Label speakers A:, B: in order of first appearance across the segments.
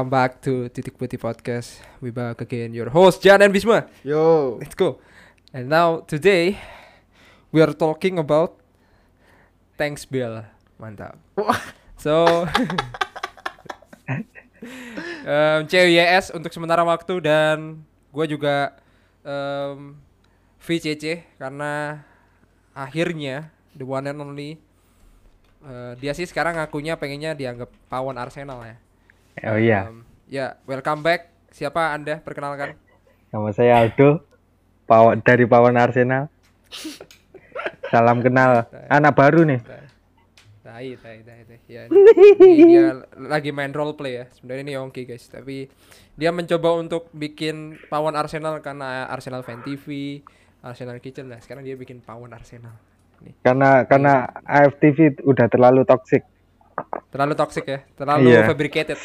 A: Welcome back to Titik Putih Podcast. We back again, your host Jan and Bisma.
B: Yo.
A: Let's go. And now today we are talking about thanks bill. Mantap. So um, CWS untuk sementara waktu dan gue juga um, VCC karena akhirnya the one and only uh, dia sih sekarang ngakunya pengennya dianggap pawon Arsenal ya.
C: Oh iya,
A: Um, ya, welcome back. Siapa Anda? Perkenalkan.
C: nama saya Aldo, Pawon dari Pawon Arsenal. Salam kenal, anak baru nih.
A: Tai, tai, tai, tai. Ya, ini dia lagi main role play ya. Sebenarnya ini Yongki guys, tapi dia mencoba untuk bikin pawon Arsenal karena Arsenal Fan TV, Arsenal Kitchen lah. Sekarang dia bikin pawon Arsenal. Nih.
C: Karena karena AFTV udah terlalu toxic.
A: Terlalu toxic ya, terlalu
C: Iya.
A: fabricated.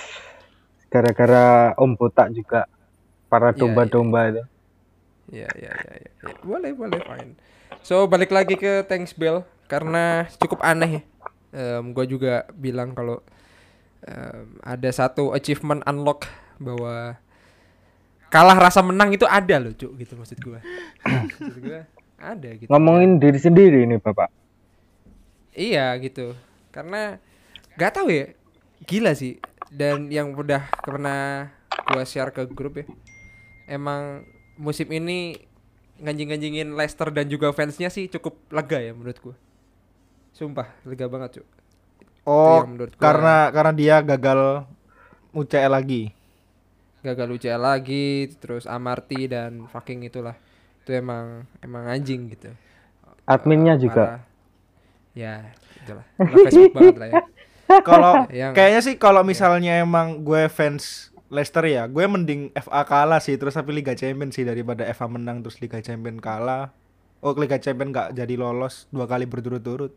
C: Gara-gara Om Botak juga para
A: Iya,
C: domba-domba itu.
A: Iya, iya, iya, iya. Ya, Boleh, boleh, fine. So, balik lagi ke Thanks Bell karena cukup aneh ya. Em, gua juga bilang kalau em, ada satu achievement unlock bahwa kalah rasa menang itu ada loh, Cuk, gitu maksud gua. maksud gua ada gitu.
C: Ngomongin diri sendiri ini Bapak.
A: Iya gitu. Karena nggak tahu ya. Gila sih. Dan yang udah pernah gua share ke grup ya. Emang musim ini nganjing-nganjingin Leicester dan juga fansnya sih cukup lega ya menurut gua. Sumpah, lega banget, Cuk.
B: Oh,
A: menurut gua-
B: karena karena dia gagal UCL lagi.
A: Gagal UCL lagi, terus Amarty dan fucking itulah. Itu emang emang anjing gitu.
C: Adminnya
A: Eh,
C: juga.
A: Ya, itulah. Facebook banget lah ya.
B: Kalau
A: Yang-
B: kayaknya sih kalau misalnya emang gue fans Leicester ya, gue mending FA kalah sih terus tapi Liga Champions sih daripada FA menang terus Liga Champions kalah. Oh, Liga Champions nggak jadi lolos dua kali berturut-turut.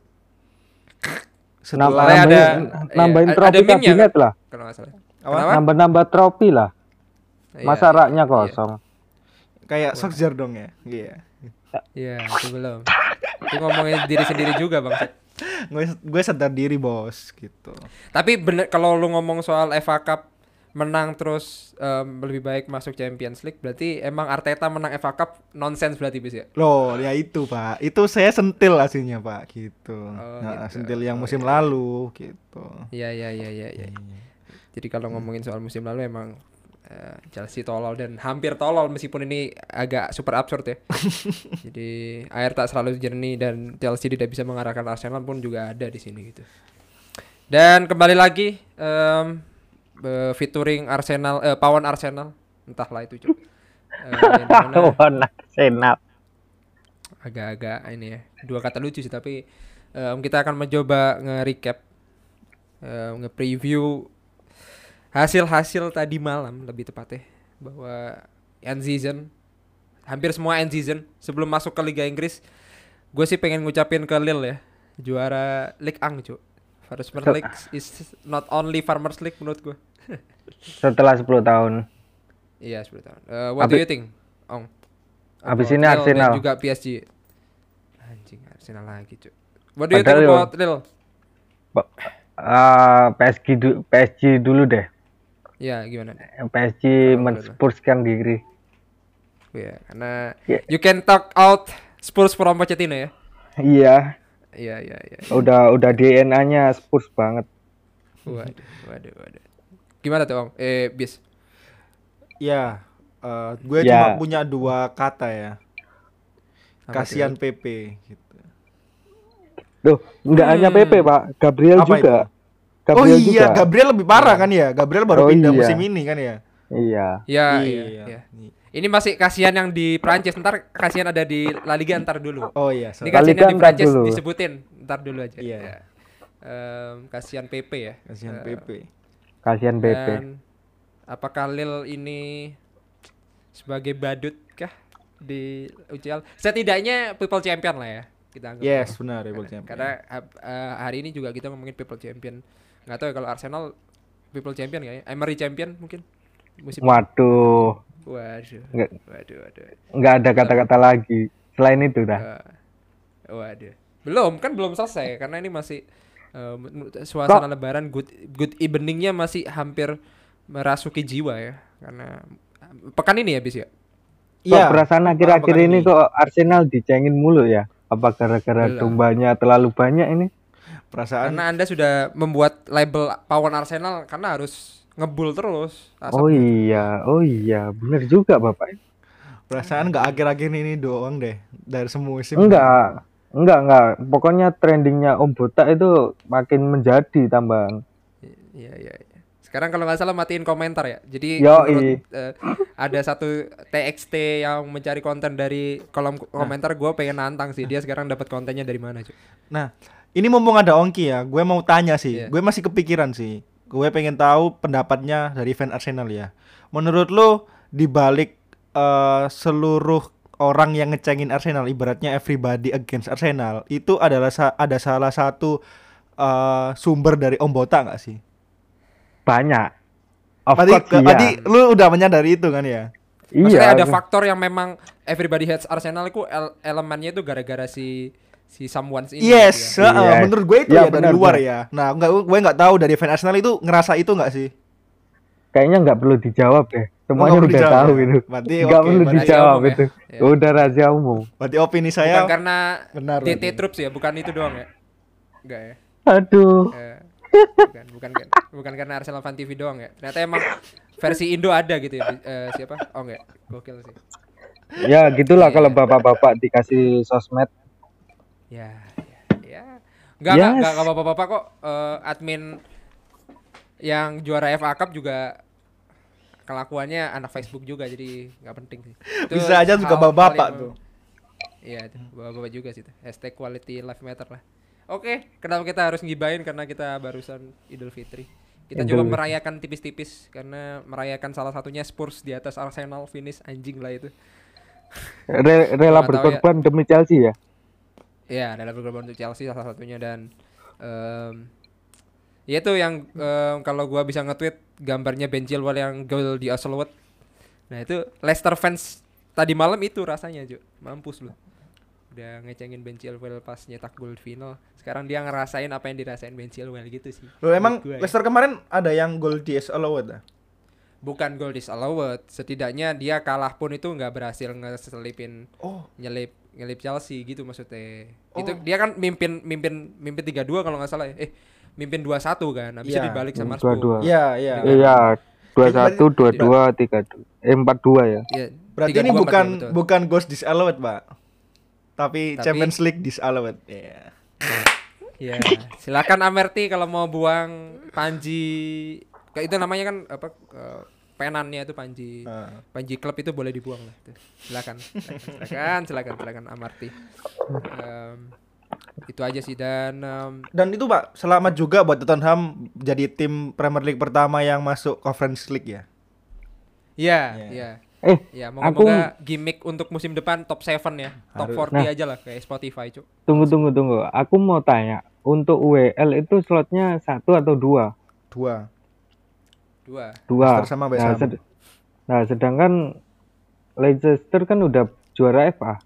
B: Setelah
A: Soalnya ada-
C: nambahin, nambahin
A: iya,
C: trofi
A: ada
C: kabinet lah.
A: Kalau nggak salah.
B: Apa?
A: Kenapa?
C: Nambah-nambah trofi lah.
A: Iya,
C: Masa
A: iya,
C: raknya
A: iya.
C: kosong.
B: kayak Solskjaer dong ya. Iya.
A: Iya, itu belum. Itu ngomongin diri sendiri juga, Bang.
B: Gue gue sadar diri, Bos, gitu.
A: Tapi bener kalau lu ngomong soal FA Cup menang terus em, lebih baik masuk Champions League, berarti emang Arteta menang FA Cup nonsense berarti bis ya?
B: Loh, ya itu, Pak. Itu saya sentil aslinya, Pak, gitu.
A: Oh,
B: Nah,
A: gitu.
B: sentil yang
A: Oh,
B: musim
A: iya.
B: lalu, gitu.
A: Iya, iya, iya, iya, iya. Jadi kalau ngomongin soal musim lalu emang eh, Chelsea tolol dan hampir tolol meskipun ini agak super absurd ya. Jadi air tak selalu jernih dan Chelsea tidak bisa mengarahkan Arsenal pun juga ada di sini gitu. Dan kembali lagi em, be- featuring Arsenal eh, Pawon Arsenal entahlah itu. Eh, yang di mana
C: Pawon Arsenal.
A: agak-agak ini ya dua kata lucu sih tapi em, kita akan mencoba nge-recap em, nge-preview hasil-hasil tadi malam lebih tepatnya bahwa end season hampir semua end season sebelum masuk ke Liga Inggris gue sih pengen ngucapin ke Lille ya juara League Ang cu Farmers League is not only Farmers League menurut gue
C: Setelah 10 tahun.
A: iya 10 tahun. Eh, what do
C: Abi-
A: you think Ong?
C: Abis ini
A: Lille
C: Arsenal.
A: juga PSG anjing Arsenal lagi cu what do you
C: Padahal
A: think about Lille?
C: Ba- eh, PSG, du- PSG dulu deh.
A: Ya gimana
C: PSG
A: Kalau
C: menspuruskan diri.
A: ya karena
C: Ya.
A: you can talk out Spurs from Pochettino ya
C: Iya,
A: iya iya iya
C: udah udah DNA-nya Spurs banget.
A: waduh waduh waduh gimana tuh Ong eh bis
B: Ya, eh, gue
C: Ya.
B: cuma punya dua kata ya. Kasihan? PP gitu.
C: Tuh, nggak hanya PP, Pak. Gabriel
B: Apa
C: juga.
B: oh
C: Gabriel
B: iya,
C: juga.
B: Gabriel lebih parah kan ya? Gabriel baru
C: Oh
B: pindah
C: iya.
B: musim ini kan ya?
C: Iya.
A: ya iya, iya. ini masih kasihan yang di Prancis ntar kasihan ada di La Liga ntar dulu
B: Oh iya,
A: ini
B: sorry.
A: kasihan di Prancis
C: dulu.
A: disebutin ntar dulu aja
B: Iya.
A: Ya. Em, kasihan PP ya
B: kasihan
A: Eh,
B: PP.
C: Kasihan.
A: Dan apakah Lil ini sebagai badut kah di UCL? Setidaknya people champion lah ya. Kita anggap.
B: Yes, benar ya
A: Karena, karena hab- eh, hari ini juga kita ngomongin people champion. Nggak tahu ya kalau Arsenal people champion kayaknya. Emery champion mungkin musim.
C: Waduh,
A: Waduh.
C: Nggak.
A: Waduh, waduh.
C: nggak ada kata-kata lagi. Selain itu dah.
A: Eh, waduh. Belum, kan belum selesai karena ini masih eh, menurut suasana lebaran good good eveningnya masih hampir merasuki jiwa ya. Karena eh, pekan ini ya bis ya.
C: Kok
B: Iya.
C: perasaan akhir-akhir ini
B: ini.
C: kok Arsenal dicengin mulu ya? Apa gara-gara dombanya terlalu banyak ini?
B: Perasaan
A: Karena Anda sudah membuat label pawan Arsenal karena harus ngebul terus. Asap
C: Oh iya, oh iya, bener juga bapak.
B: perasaan nggak akhir-akhir ini doang deh dari semua musim.
C: Enggak, enggak, enggak. Pokoknya trendingnya Om Botak itu makin menjadi tambang.
A: Iya iya. iya. Sekarang kalau nggak salah matiin komentar ya. Jadi
C: Yoi.
A: menurut, eh, ada satu TXT yang mencari konten dari kolom ko- komentar. Gue pengen nantang sih dia sekarang dapat kontennya dari mana cuy?
B: Nah, ini mumpung ada Ongki ya, gue mau tanya sih.
A: Iya.
B: Gue masih kepikiran sih. Gue pengen tahu pendapatnya dari fan Arsenal ya. Menurut lo di balik eh, seluruh orang yang ngecengin Arsenal, ibaratnya everybody against Arsenal, itu adalah sa- ada salah satu eh, sumber dari Om Bota nggak sih?
C: Banyak. Of
B: Tadi,
C: course iya.
B: tadi lu udah menyadari itu kan ya?
A: Maksudnya
C: iya.
A: ada faktor yang memang everybody hates Arsenal itu el- elemennya itu gara-gara si si someone's ini.
B: Yes,
A: gitu ya.
B: heeh,
C: Yes.
B: menurut gue itu
C: Ya,
B: ya, dari
C: benar,
B: luar
C: benar.
B: ya. Nah, enggak gue nggak tahu dari fan Arsenal itu ngerasa itu nggak sih?
C: Kayaknya nggak perlu dijawab deh. Semuanya udah
B: dijawab
C: tahu
B: ya?
C: itu.
B: Berarti
C: Nggak perlu dijawab
A: ya.
C: itu.
A: Iya.
C: Udah rahasia umum.
B: Berarti opini
A: Bukan
B: saya
A: karena
B: benar.
A: TT. Troops ya, bukan itu doang ya? Enggak ya?
C: Aduh.
A: Eh, bukan bukan kan- bukan karena Arsenal Fan TV doang ya. Ternyata emang versi Indo ada gitu ya. eh, siapa? Oh enggak. Gokil sih.
C: Ya gitulah
A: Iya.
C: kalau bapak-bapak dikasih sosmed.
A: Ya, ya, ya. Enggak,
C: Yes.
A: enggak, enggak, bapak-bapak kok eh, admin yang juara FA Cup juga kelakuannya anak Facebook juga jadi nggak penting sih. Itu
B: Bisa aja juga
A: hal-
B: bapak-bapak tuh.
A: Iya, bapak-bapak juga sih. tuh. Hashtag quality life matter lah. Oke, kenapa kita harus ngibain karena kita barusan Idul Fitri. Kita
C: Idul
A: coba merayakan tipis-tipis karena merayakan salah satunya Spurs di atas Arsenal finish anjing lah itu.
C: Re- rela
A: ya.
C: berkorban demi Chelsea ya.
A: Iya, dalam berkorban untuk Chelsea salah satunya dan em ya itu yang em, kalau gua bisa nge-tweet gambarnya Ben Chilwell yang gol di Oslo Nah, itu Leicester fans tadi malam itu rasanya, Ju. Mampus lu. Udah ngecengin Ben Chilwell pas nyetak gol final. Sekarang dia ngerasain apa yang dirasain Ben Chilwell gitu sih.
B: Loh, emang
A: ya.
B: Leicester kemarin ada yang gol di ah?
A: Bukan gol disallowed, setidaknya dia kalah pun itu nggak berhasil ngeselipin
B: Oh,
A: nyelip nyelip Chelsea gitu maksudnya.
B: Oh.
A: Itu dia kan mimpin mimpin mimpin 3-2 kalau nggak salah ya. Eh, mimpin 2-1 kan. Habis itu
B: Iya,
A: dibalik sama
C: dua-dua.
A: Spurs.
B: iya iya.
C: Iya, dua satu, dua dua, tiga dua, eh empat dua ya.
A: Iya,
B: Berarti
A: 3-2,
B: ini
A: 4-2,
B: bukan
A: betul.
B: bukan goals disallowed, Pak. Tapi,
A: Tapi-
B: Champions League disallowed. Iya.
A: Iya, silakan Amerti kalau mau buang Panji kayak itu namanya kan apa eh, penannya itu Panji.
B: Nah.
A: Panji klub itu boleh dibuang lah. Tuh. Silakan. Silakan, silakan, silakan, Amarti. Em, itu aja sih dan em,
B: Dan itu Pak, selamat juga buat Tottenham jadi tim Premier League pertama yang masuk Conference League ya.
A: Iya,
B: Iya.
A: iya.
C: Eh,
A: Ya,
C: aku
A: moga-moga gimmick untuk musim depan top 7 ya. Top
B: Harus.
A: 40
C: Nah.
A: aja lah kayak Spotify, Cuk.
C: tunggu tunggu tunggu. Aku mau tanya, untuk WL itu slotnya satu atau dua?
B: Dua.
A: Dua.
C: Dua.
B: Leicester sama West
C: Nah,
B: Ham.
C: sed- nah, sedangkan Leicester kan udah juara FA.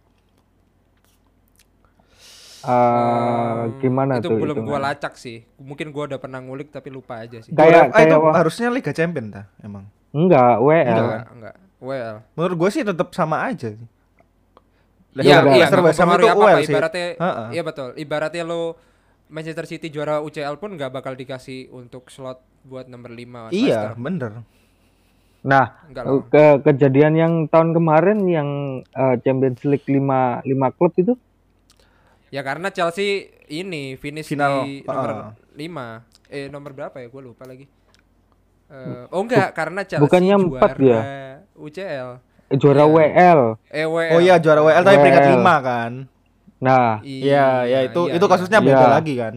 C: Eh,
A: Em,
C: gimana
A: itu
C: tuh
A: belum gua
C: hitungan?
A: lacak sih. Mungkin gua udah pernah ngulik tapi lupa aja sih.
C: Kayak-
B: FA itu
C: wah-
B: harusnya Liga Champion dah, emang.
C: Enggak, WL.
A: Enggak, enggak. Well.
B: Menurut gue sih tetap sama aja. sih.
A: Iya, iya,
B: Leicester
A: nggak
B: West Ham
A: mempengaruhi
B: itu
A: apa-apa.
B: UEL sih.
A: Ibaratnya, iya betul. Ibaratnya lo Manchester City juara UCL pun nggak bakal dikasih untuk slot buat nomor 5
B: Iya, bener.
C: Nah, ke kejadian yang tahun kemarin yang eh, Champions League 5 5 klub itu
A: Ya karena Chelsea ini finish
B: Final,
A: di nomor 5. Eh nomor berapa ya? Gue lupa lagi. Eh, oh enggak, karena Chelsea
C: bukannya
A: juara
C: empat ya?
A: UCL.
C: eh, juara
A: Iya.
C: WL.
A: Eh WL.
B: Oh iya juara WL tapi peringkat
C: WL.
B: 5 kan.
C: Nah,
B: Iya, ya itu
A: iya,
B: itu
A: iya.
B: kasusnya beda
C: Iya.
B: lagi kan.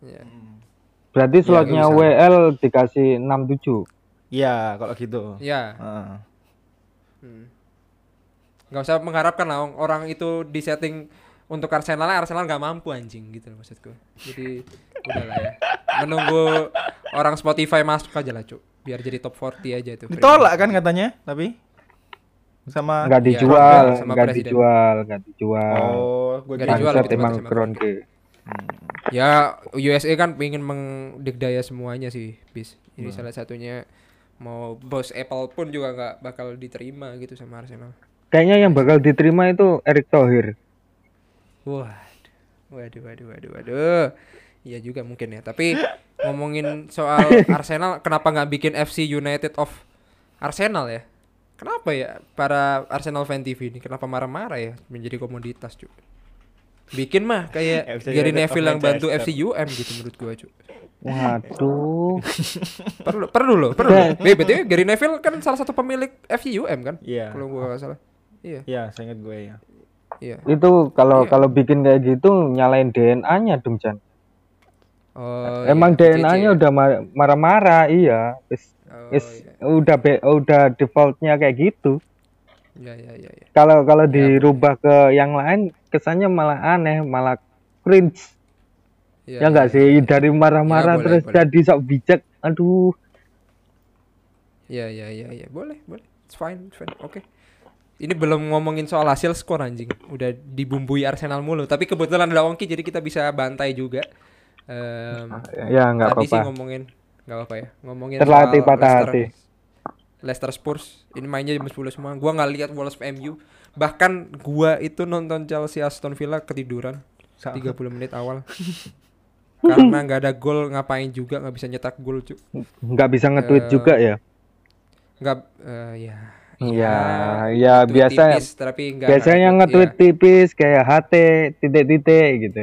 A: Iya.
C: Berarti slotnya
A: bisa.
C: WL dikasih 67.
B: Iya, kalau gitu.
A: Ya,
B: Heeh.
A: hmm. nggak usah mengharapkan lah orang itu di setting untuk Arsenal, Arsenal nggak mampu anjing gitu loh maksudku. Jadi udahlah ya. Menunggu orang Spotify masuk aja lah, Cuk. Biar jadi top 40 aja itu.
B: Ditolak kan katanya, tapi sama
C: Enggak
A: Iya,
C: dijual, enggak
A: presiden.
C: dijual, enggak dijual.
B: Oh, gue
A: Nggak dijual, lebih
C: emang Kronke.
A: Ya, USA kan pengen mengdikdaya semuanya sih, bis. Jadi
B: Hmm.
A: salah satunya mau bos Apple pun juga nggak bakal diterima gitu sama Arsenal.
C: Kayaknya yang bakal diterima itu Erick Thohir.
A: Waduh, waduh, waduh, waduh, waduh. Iya juga mungkin ya. Tapi ngomongin soal Arsenal, kenapa nggak bikin FC United of Arsenal ya? Kenapa ya para Arsenal fan TV ini kenapa marah-marah ya menjadi komoditas cuy? Bikin mah kayak Gary Neville yang bantu
B: Manchester.
A: FC UM gitu menurut gua cuy.
C: Waduh.
A: Perlu perlu loh, perlu. loh. Eh, BTW Gary Neville kan salah satu pemilik FC UM kan?
B: Iya.
A: Kalau gua nggak salah. Iya,
B: Iya, saya ingat gue ya.
A: iya.
C: itu kalau
A: Iya.
C: kalau bikin kayak gitu nyalain DNA-nya dong, Chan.
A: Oh,
C: Emang
A: iya,
C: DNA-nya
A: CC.
C: udah ma- marah-marah, iya. Wis
A: Oh,
C: wis
A: iya.
C: udah be- udah defaultnya kayak gitu.
A: Iya, iya, iya, iya.
C: Kalau kalau
A: Ya,
C: dirubah ke yang lain kesannya malah aneh, malah cringe.
A: Iya,
C: ya enggak
A: iya,
C: sih
A: iya.
C: dari marah-marah
A: Ya, boleh,
C: terus
A: boleh.
C: jadi sok bijak. Aduh.
A: Iya iya iya iya boleh boleh it's fine it's fine oke ini belum ngomongin soal hasil skor anjing udah dibumbui Arsenal mulu tapi kebetulan ada Ongki jadi kita bisa bantai juga Em,
C: Ya enggak
A: tadi sih
C: apa-apa.
A: ngomongin nggak apa ya ngomongin
C: Terlatih patah
A: Leicester,
C: hati.
A: Leicester Spurs ini mainnya jam 10 semua gua nggak lihat Wolves MU bahkan gua itu nonton Chelsea Aston Villa ketiduran
B: Sa-
A: 30 menit awal karena nggak ada gol ngapain juga nggak bisa nyetak gol cu
C: Nggak bisa nge-tweet
A: Eh,
C: juga ya.
A: nggak eh, ya
C: Iya, ya
A: tweet
C: biasa
A: tipis, tapi
C: biasanya
A: nge-tweet, iya.
C: tipis kayak HT titik-titik gitu.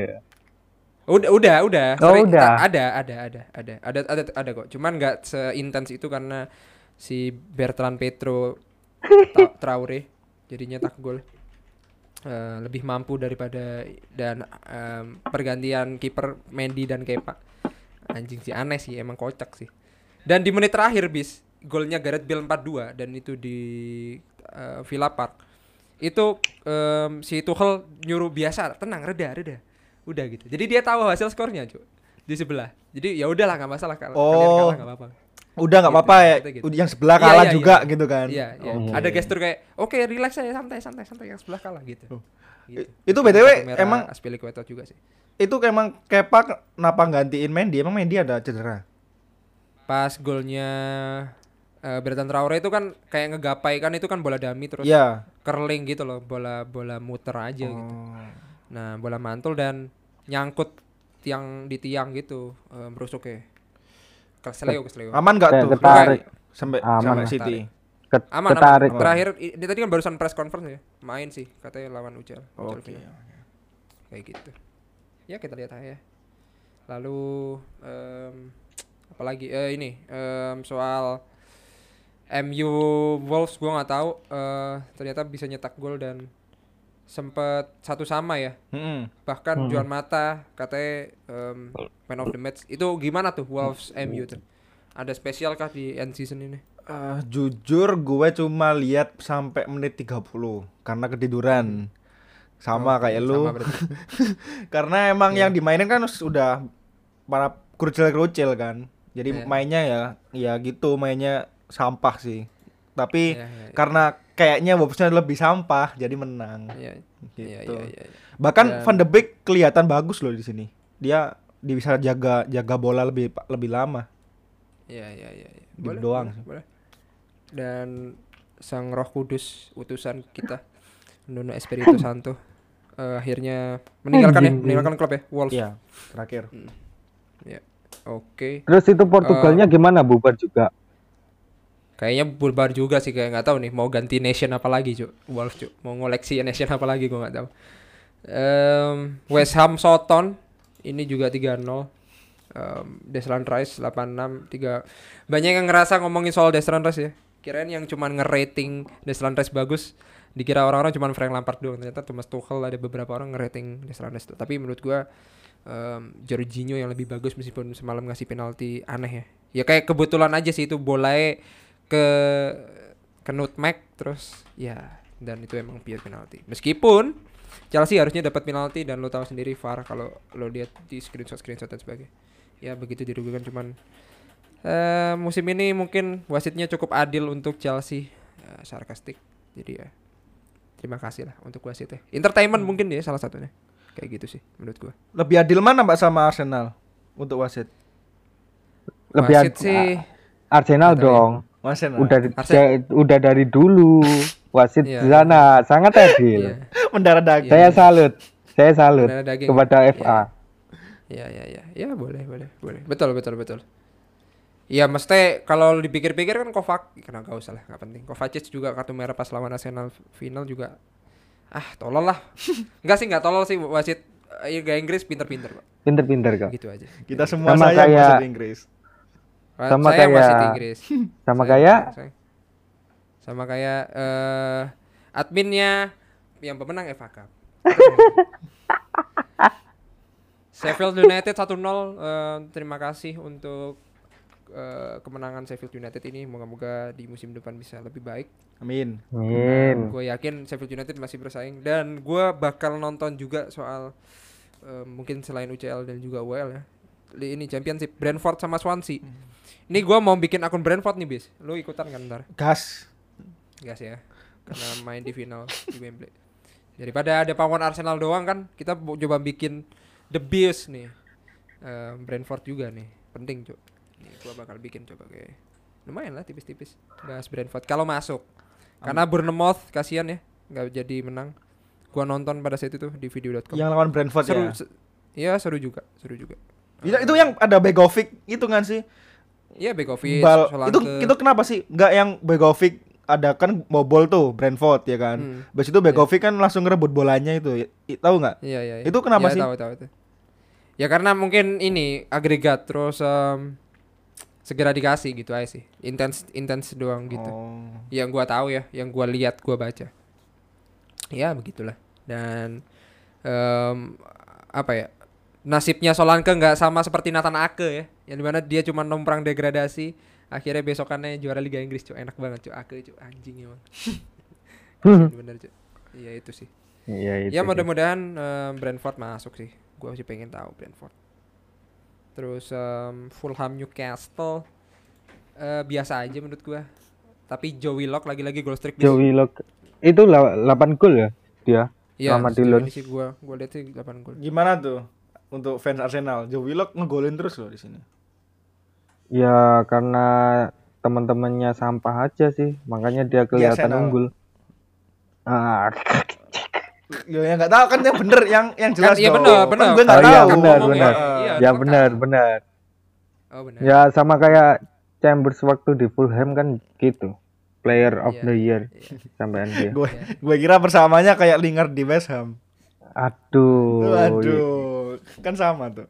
A: Udah, udah, udah.
C: Oh,
A: Sorry,
C: udah.
A: Ada, ada, ada, ada, ada, ada, ada kok. Cuman nggak seintens itu karena si Bertrand Petro Traore jadi nyetak gol. Eh, lebih mampu daripada dan em, pergantian kiper Mendy dan Kepa. Anjing sih aneh sih, emang kocak sih. Dan di menit terakhir bis golnya Gareth Bale 4-2 dan itu di eh, Villa Park. Itu em, si Tuchel nyuruh biasa, tenang, reda, reda. Udah gitu. Jadi dia tahu hasil skornya, cuy. Di sebelah. Jadi ya udahlah nggak masalah kalau kalian
B: Oh.
A: kalah nggak apa-apa.
B: Udah nggak
A: Gitu,
B: apa-apa ya.
A: gitu, gitu.
B: Yang sebelah
A: Iya,
B: kalah
A: iya,
B: juga
A: iya.
B: gitu kan.
A: Iya, iya.
C: Oh.
A: Ada gestur kayak, "Oke, relax aja, santai, santai, santai yang sebelah kalah gitu." Gitu.
B: Itu BTW
A: merah
B: emang
A: Aspilicueta juga sih.
B: itu emang Kepa kenapa gantiin Mendy? Emang Mendy ada cedera?
A: Pas golnya eh Bertrand Traore itu kan kayak ngegapai kan itu kan bola dami terus
B: Iya.
A: curling gitu loh, bola bola muter aja gitu.
B: Oh.
A: Nah, bola mantul dan nyangkut tiang di tiang gitu, eh, merusuk ya. Kesleo, kesleo.
B: Aman nggak
C: Kayak
B: tuh?
C: ketarik.
B: Sampai
C: Aman
B: sampai. City.
C: Ket-
A: Aman,
C: ketarik.
A: aman. Terakhir ini tadi kan barusan press conference ya. Main sih katanya lawan Ucal.
B: Oke.
A: final. Kayak gitu. Ya kita lihat aja. Lalu em, apalagi eh, ini em, soal MU Wolves gua nggak tahu eh, ternyata bisa nyetak gol dan sempet satu sama ya
B: Mm-mm.
A: bahkan
C: Hmm.
A: Juan Mata katanya em, man of the match itu gimana tuh Wolves MU tuh ada spesial kah di end season ini
B: Eh, jujur gue cuma lihat sampai menit 30 karena ketiduran. Sama
A: Oh,
B: kayak lu.
A: sama berarti.
B: karena emang yang dimainin kan sudah para kerucil-kerucil kan. Jadi
A: Iya.
B: mainnya ya ya gitu mainnya sampah sih. Tapi
A: Iya, iya, iya.
B: karena kayaknya Wolvesnya lebih sampah jadi menang.
A: Iya, iya,
B: Gitu.
A: iya, iya, iya.
B: Bahkan
A: Dan-
B: Van de Beek kelihatan bagus loh di sini. Dia dia bisa jaga jaga bola lebih lebih lama.
A: Iya, iya, iya, iya.
B: Gitu
A: Boleh,
B: doang
A: boleh, boleh. Dan Sang Roh Kudus utusan kita Nuno Espirito Santo eh, akhirnya meninggalkan ya, meninggalkan klub ya, Wolves.
B: Iya, terakhir.
A: Ya. Oke.
C: Terus itu Portugalnya gimana bubar juga?
A: Kayaknya bubar juga sih kayak nggak tahu nih mau ganti nation apa lagi, Cuk. Wolves, Cuk. Mau ngoleksi nation apa lagi gua nggak tahu. Em, West Ham Soton ini juga 3-0. Um, Deslan Rice 86 3 Banyak yang ngerasa ngomongin soal Deslan Rice ya. Kirain yang cuman ngerating Deslan Rice bagus dikira orang-orang cuma Frank Lampard doang ternyata Thomas Tuchel ada beberapa orang ngerating Desranes tuh. tapi menurut gua em, Jorginho yang lebih bagus meskipun semalam ngasih penalti aneh ya ya kayak kebetulan aja sih itu bolanya ke ke nutmeg terus ya dan itu emang pure penalti meskipun Chelsea harusnya dapat penalti dan lo tahu sendiri VAR kalau lo lihat di screenshot screenshot dan sebagainya ya begitu dirugikan cuman eh musim ini mungkin wasitnya cukup adil untuk Chelsea Eh, sarkastik jadi ya terima kasih lah untuk wasitnya entertainment mungkin dia salah satunya kayak gitu sih menurut gua
B: Lebih adil mana Mbak sama Arsenal untuk wasit?
C: Lebih
A: wasit
C: ad-
A: sih
C: Arsenal
A: ya.
C: dong.
B: Arsenal.
C: Udah da- udah dari dulu wasit
A: Iya.
C: di sana sangat adil.
A: iya
B: mendarah daging.
C: Saya salut. Saya salut kepada
A: Iya.
C: FA.
A: ya ya ya ya boleh boleh boleh betul betul betul Iya, mesti kalau dipikir-pikir kan Kovac, karena gak usah lah, gak penting. Kovacic juga kartu merah pas lawan Arsenal final juga. Ah, tolol lah. Enggak sih, enggak tolol sih wasit eh, Liga Inggris pinter-pinter.
C: Pinter-pinter kok.
A: Gitu aja.
B: Kita semua
C: Sama
B: sayang
C: kayak-
B: wasit Inggris.
A: Wa-
C: Sama
A: saya
C: kayak-
A: wasit Inggris.
C: Sama
A: Saya-
C: kayak
A: saya- sama kayak eh adminnya yang pemenang FA Cup. Sheffield United 1-0 eh, terima kasih untuk eh, kemenangan Sheffield United ini moga-moga di musim depan bisa lebih baik.
B: Amin.
C: Amin.
A: Gue yakin Sheffield United masih bersaing dan gue bakal nonton juga soal eh, mungkin selain UCL dan juga UEL ya. Ini Championship Brentford sama Swansea. Ini gue mau bikin akun Brentford nih bis. Lu ikutan kan ntar?
B: Gas.
A: Gas ya. Karena main di final di Wembley. Daripada ada pawon Arsenal doang kan, kita coba bikin The Beast nih. Eh, Brentford juga nih, penting cuk. Nih gua bakal bikin coba kayak lumayan lah tipis-tipis bahas Brentford kalau masuk. Karena Bournemouth kasihan ya, nggak jadi menang. Gua nonton pada saat itu di video.com.
B: Yang lawan Brentford
A: seru,
B: ya.
A: se- Iya seru juga, seru juga.
B: Itu, itu yang ada Begovic itu kan sih?
A: Iya Begovic,
B: Bal
A: Solanke.
B: itu itu kenapa sih? Enggak yang Begovic ada kan bobol tuh Brentford ya kan.
A: Hmm.
B: Habis itu Begovic kan langsung ngerebut bolanya itu. I- Tahu nggak?
A: Iya, iya, iya.
B: Itu kenapa
A: Iya,
B: sih?
A: Tahu, tahu, tahu. Ya karena mungkin ini agregat terus em, segera dikasih gitu aja sih. Intens intens doang gitu.
B: Oh.
A: Yang gua tahu ya, yang gua lihat, gua baca. Ya begitulah. Dan em, apa ya? Nasibnya Solanke nggak sama seperti Nathan Ake ya. Yang di mana dia cuma nomprang degradasi. Akhirnya besokannya juara Liga Inggris, cuy. Enak banget, cuy. Ake, cuy. Anjing emang. Bener, cuy. Iya itu sih.
C: Iya itu.
A: Ya mudah-mudahan em, Brentford masuk sih. Gua sih pengen tahu Brentford. Terus em, Fulham Newcastle eh, biasa aja menurut gua. Tapi Joe Willock lagi-lagi goal streak.
C: Joe Willock itu 8 gol ya dia.
A: Iya, ini sih gua gua lihat sih 8 gol.
B: Gimana tuh untuk fans Arsenal? Joe Willock ngegolin terus loh di sini.
C: Ya karena teman-temannya sampah aja sih, makanya dia kelihatan
B: Arsenal.
C: unggul. Ah,
B: Ya yang nggak tahu kan yang bener yang yang jelas
A: iya
B: dong.
A: bener,
B: Kan
A: bener.
B: gue nggak
C: Oh, iya,
B: tahu.
C: bener,
B: ngomongnya.
C: bener.
A: Iya,
C: ya
A: kan
C: benar, benar.
A: Oh benar.
C: Ya sama kayak Chambers waktu di Fulham kan gitu. Player of
A: Iya,
C: the year
A: iya.
C: sampai dia.
B: Gue gue kira persamanya kayak Lingard di West Ham.
C: Aduh.
B: Waduh, kan sama tuh.